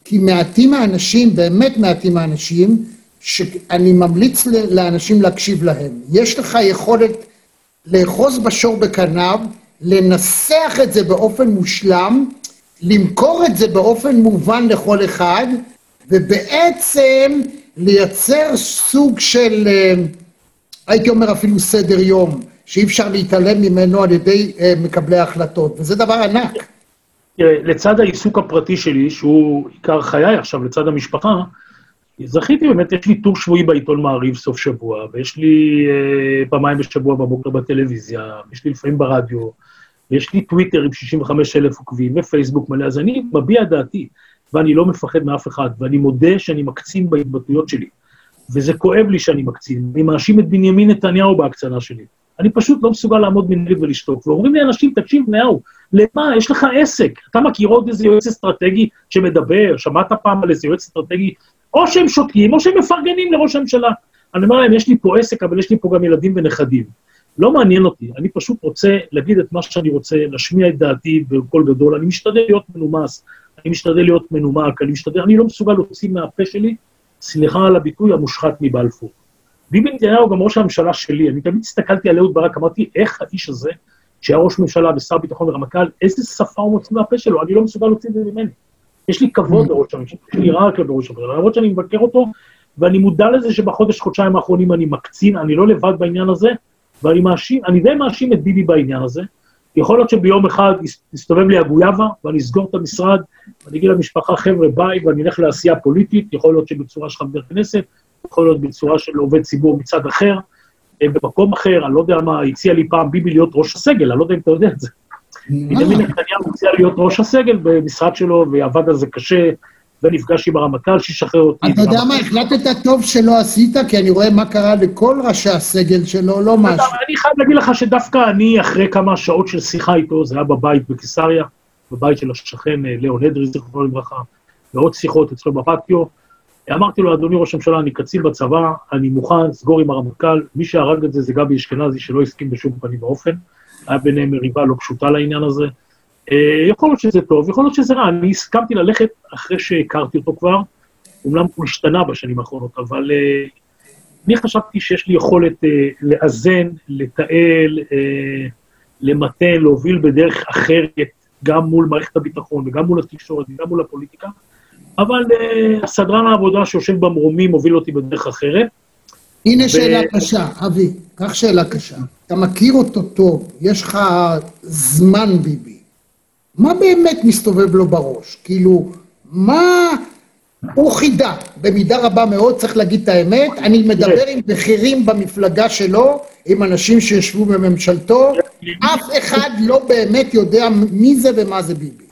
כי מעטים האנשים, באמת מעטים האנשים, שאני ממליץ לאנשים להקשיב להם. יש לך יכולת לאחוז בשור בקניו, לנסח את זה באופן מושלם, למכור את זה באופן מובן לכל אחד, ובעצם לייצר סוג של, אה, הייתי אומר אפילו סדר יום, שאי אפשר להתעלם ממנו על ידי אה, מקבלי ההחלטות, וזה דבר ענק.
לצד העיסוק הפרטי שלי, שהוא עיקר חיי עכשיו, לצד המשפחה, זכיתי באמת, יש לי טור שבועי בעיתון מעריב סוף שבוע, ויש לי אה, פעמיים בשבוע בבוקר בטלוויזיה, יש לי לפעמים ברדיו, ויש לי טוויטר עם 65 אלף עוקבים, ופייסבוק מלא, אז אני מביע דעתי, ואני לא מפחד מאף אחד, ואני מודה שאני מקצין בהתבטאויות שלי. וזה כואב לי שאני מקצין. אני מאשים את בנימין נתניהו בהקצנה שלי. אני פשוט לא מסוגל לעמוד מנגד ולשתוק. ואומרים לי אנשים, תקשיב, נאו, למה? יש לך עסק. אתה מכיר עוד איזה יועץ אסטרטגי שמדבר? שמעת פעם על איזה יועץ אסטרטגי? או שהם שותקים, או שהם מפרגנים לראש הממשלה. אני אומר להם, יש לי פה עסק, אבל יש לי פה גם ילדים ונכדים. לא מעניין אותי, אני פשוט רוצה להגיד את מה שאני רוצה, להשמיע את דעתי בקול גדול. אני משתדל להיות מנומס, אני משתדל להיות מנומק, אני משתדל, אני לא מסוגל להוציא מהפה שלי, סליחה על הביטוי, המושחת מבלפור. ביבי נתניהו גם ראש הממשלה שלי, אני תמיד הסתכלתי על אהוד ברק, אמרתי, איך האיש הזה, שהיה ראש ממשלה ושר ביטחון ורמטכ"ל, איזה שפה הוא מוציא מהפה שלו, אני לא מסוגל להוציא את זה ממני. יש לי כבוד לראש הממשלה, יש לי רק לראש הממשלה, למרות שאני מבקר אותו, ואני מודע לזה שבחודש, חודשיים האחרונים אני מקצין, אני לא לבד בעניין הזה, ואני מאשים, אני די מאשים את ביבי בעניין הזה. יכול להיות שביום אחד תסתובב לי הגויאבה, ואני אסגור את המשרד, ואני אגיד למשפחה, חבר'ה, ביי, ואני אלך לעשייה פוליטית, יכול להיות שבצורה של חבר כנסת, יכול להיות בצורה של עובד ציבור מצד אחר, אה, במקום אחר, אני לא יודע מה, הציע לי פעם ביבי להיות ראש הסגל, אני לא יודע אם אתה יודע את זה. בנימין נתניהו הציע להיות ראש הסגל במשרד שלו, ועבד על זה קשה, ונפגש עם הרמטכ"ל שישחרר אותי.
אתה יודע מה, החלטת טוב שלא עשית, כי אני רואה מה קרה לכל ראשי הסגל שלו, לא משהו.
אני חייב להגיד לך שדווקא אני, אחרי כמה שעות של שיחה איתו, זה היה בבית בקיסריה, בבית של השכן אה, ליאון אדרי, זיכרונו לברכה, ועוד שיחות אצלו בפטיו, אמרתי לו, אדוני ראש הממשלה, אני קצין בצבא, אני מוכן, סגור עם הרמטכ"ל, מי שהרג את זה זה גבי אשכנזי, שלא הסכים בשום פנים ואופן, היה ביניהם מריבה לא פשוטה לעניין הזה. אה, יכול להיות שזה טוב, יכול להיות שזה רע, אני הסכמתי ללכת אחרי שהכרתי אותו כבר, אומנם הוא השתנה בשנים האחרונות, אבל אה, אני חשבתי שיש לי יכולת אה, לאזן, לתעל, למתן, להוביל בדרך אחרת, גם מול מערכת הביטחון וגם מול התקשורת וגם מול הפוליטיקה, אבל סדרן העבודה שיושב במרומים הוביל אותי בדרך אחרת.
הנה ו... שאלה קשה, אבי, קח שאלה קשה. אתה מכיר אותו טוב, יש לך זמן ביבי. מה באמת מסתובב לו בראש? כאילו, מה... הוא חידה, במידה רבה מאוד, צריך להגיד את האמת. אני מדבר עם בכירים במפלגה שלו, עם אנשים שישבו בממשלתו, אף אחד לא באמת יודע מי זה ומה זה ביבי.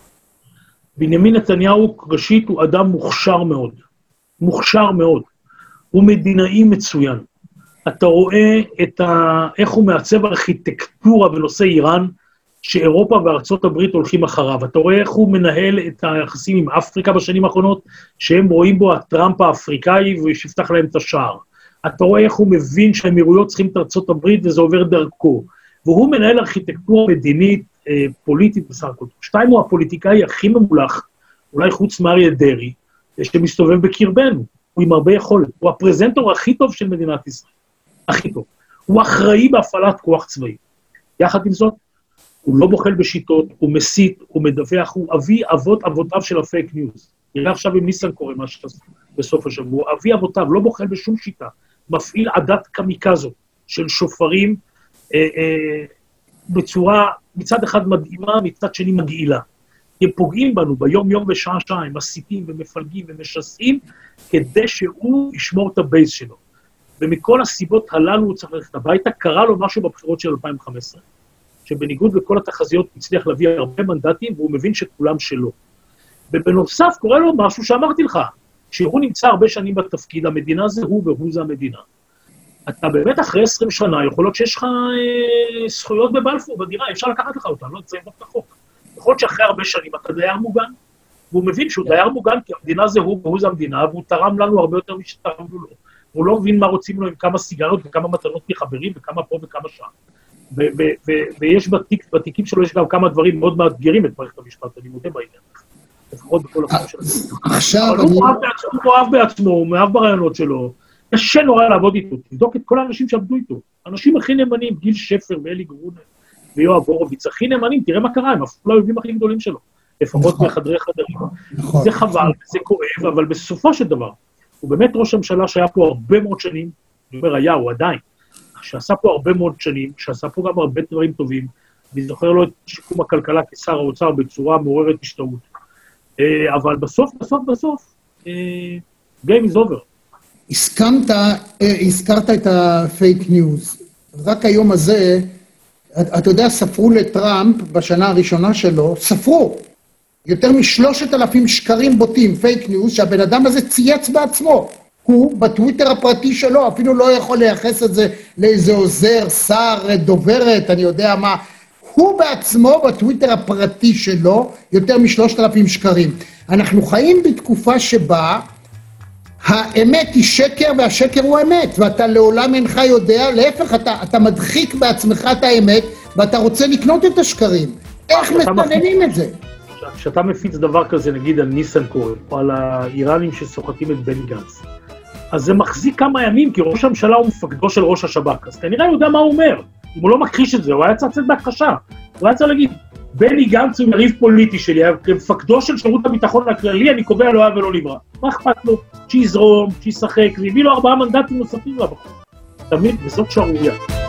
בנימין נתניהו, ראשית, הוא אדם מוכשר מאוד. מוכשר מאוד. הוא מדינאי מצוין. אתה רואה את ה... איך הוא מעצב ארכיטקטורה בנושא איראן, שאירופה וארצות הברית הולכים אחריו. אתה רואה איך הוא מנהל את היחסים עם אפריקה בשנים האחרונות, שהם רואים בו הטראמפ האפריקאי ושיפתח להם את השער. אתה רואה איך הוא מבין שהאמירויות צריכים את ארצות הברית וזה עובר דרכו. והוא מנהל ארכיטקטורה מדינית, אה, פוליטית בסך הכל. שתיים, הוא הפוליטיקאי הכי ממולח, אולי חוץ מאריה דרעי, שמסתובב בקרבנו. הוא עם הרבה יכולת. הוא הפרזנטור הכי טוב של מדינת ישראל. הכי טוב. הוא אחראי בהפעלת כוח צבאי. יחד עם זאת, הוא לא בוחל בשיטות, הוא מסית, הוא מדווח, הוא אבי אבות אבותיו של הפייק ניוז. נראה עכשיו עם ניסנקורן מה שעשו בסוף השבוע. אבי אבותיו, לא בוחל בשום שיטה. מפעיל עדת קמיקזה של שופרים אה, אה, בצורה מצד אחד מדהימה, מצד שני מגעילה. הם פוגעים בנו ביום-יום ושעה-שעה, הם מסיתים ומפלגים ומשסעים, כדי שהוא ישמור את הבייס שלו. ומכל הסיבות הללו הוא צריך ללכת הביתה. קרה לו משהו בבחירות של 2015. שבניגוד לכל התחזיות הצליח להביא הרבה מנדטים, והוא מבין שכולם שלו. ובנוסף קורה לו משהו שאמרתי לך, שהוא נמצא הרבה שנים בתפקיד, המדינה זה הוא והוא זה המדינה. אתה באמת אחרי 20 שנה, יכול להיות שיש לך אה, זכויות בבלפור, בדירה, אפשר לקחת לך אותן, לא צריך את החוק. יכול להיות שאחרי הרבה שנים אתה דייר מוגן, והוא מבין שהוא דייר מוגן כי המדינה זה הוא והוא זה המדינה, והוא תרם לנו הרבה יותר משתרמנו לו. הוא לא מבין מה רוצים לו עם כמה סיגריות וכמה מתנות מחברים וכמה פה וכמה שם. ויש בתיק, בתיקים שלו, יש גם כמה דברים מאוד מאתגרים את מערכת המשפט, אני מודה בעניין. לפחות בכל החיים שלו.
עכשיו
אני... הוא מאוהב בעצמו, הוא מאוהב ברעיונות שלו. קשה נורא לעבוד איתו. תבדוק את כל האנשים שעבדו איתו. האנשים הכי נאמנים, גיל שפר ואלי גרונר ויואב הורוביץ, הכי נאמנים, תראה מה קרה, הם הפכו לאויבים הכי גדולים שלו. לפחות נכון. בחדרי חדרים. נכון. זה חבל, זה כואב, אבל בסופו של דבר, הוא באמת ראש הממשלה שהיה פה הרבה מאוד שנים, אני אומר היה, הוא עדיין, שעשה פה הרבה מאוד שנים, שעשה פה גם הרבה דברים טובים, אני זוכר לו את שיקום הכלכלה כשר האוצר בצורה מעוררת השתאות. אה, אבל בסוף, בסוף, בסוף, אה, Game is over.
הסכמת, אה, הזכרת את הפייק ניוז. רק היום הזה אתה יודע, ספרו לטראמפ בשנה הראשונה שלו, ספרו, יותר משלושת אלפים שקרים בוטים, פייק ניוז, שהבן אדם הזה צייץ בעצמו. הוא בטוויטר הפרטי שלו אפילו לא יכול לייחס את זה לאיזה עוזר, שר, דוברת, אני יודע מה. הוא בעצמו בטוויטר הפרטי שלו יותר משלושת אלפים שקרים. אנחנו חיים בתקופה שבה האמת היא שקר והשקר הוא אמת, ואתה לעולם אינך יודע, להפך, אתה, אתה מדחיק בעצמך את האמת ואתה רוצה לקנות את השקרים. איך מסננים את זה?
כשאתה מפיץ דבר כזה, נגיד על ניסנקורן, או על האיראנים שסוחטים את בני גנץ, אז זה מחזיק כמה ימים, כי ראש הממשלה הוא מפקדו של ראש השב"כ, אז כנראה הוא יודע מה הוא אומר. אם הוא לא מכחיש את זה, הוא היה צריך לצאת בהכחשה. הוא היה צריך להגיד, בני גנץ הוא יריב פוליטי שלי, כמפקדו של שירות הביטחון הכללי, אני קובע לא היה ולא נברא. מה אכפת לו? שיזרום, שישחק, והביא לו ארבעה מנדטים נוספים לבחור. תמיד, וזאת שערורייה.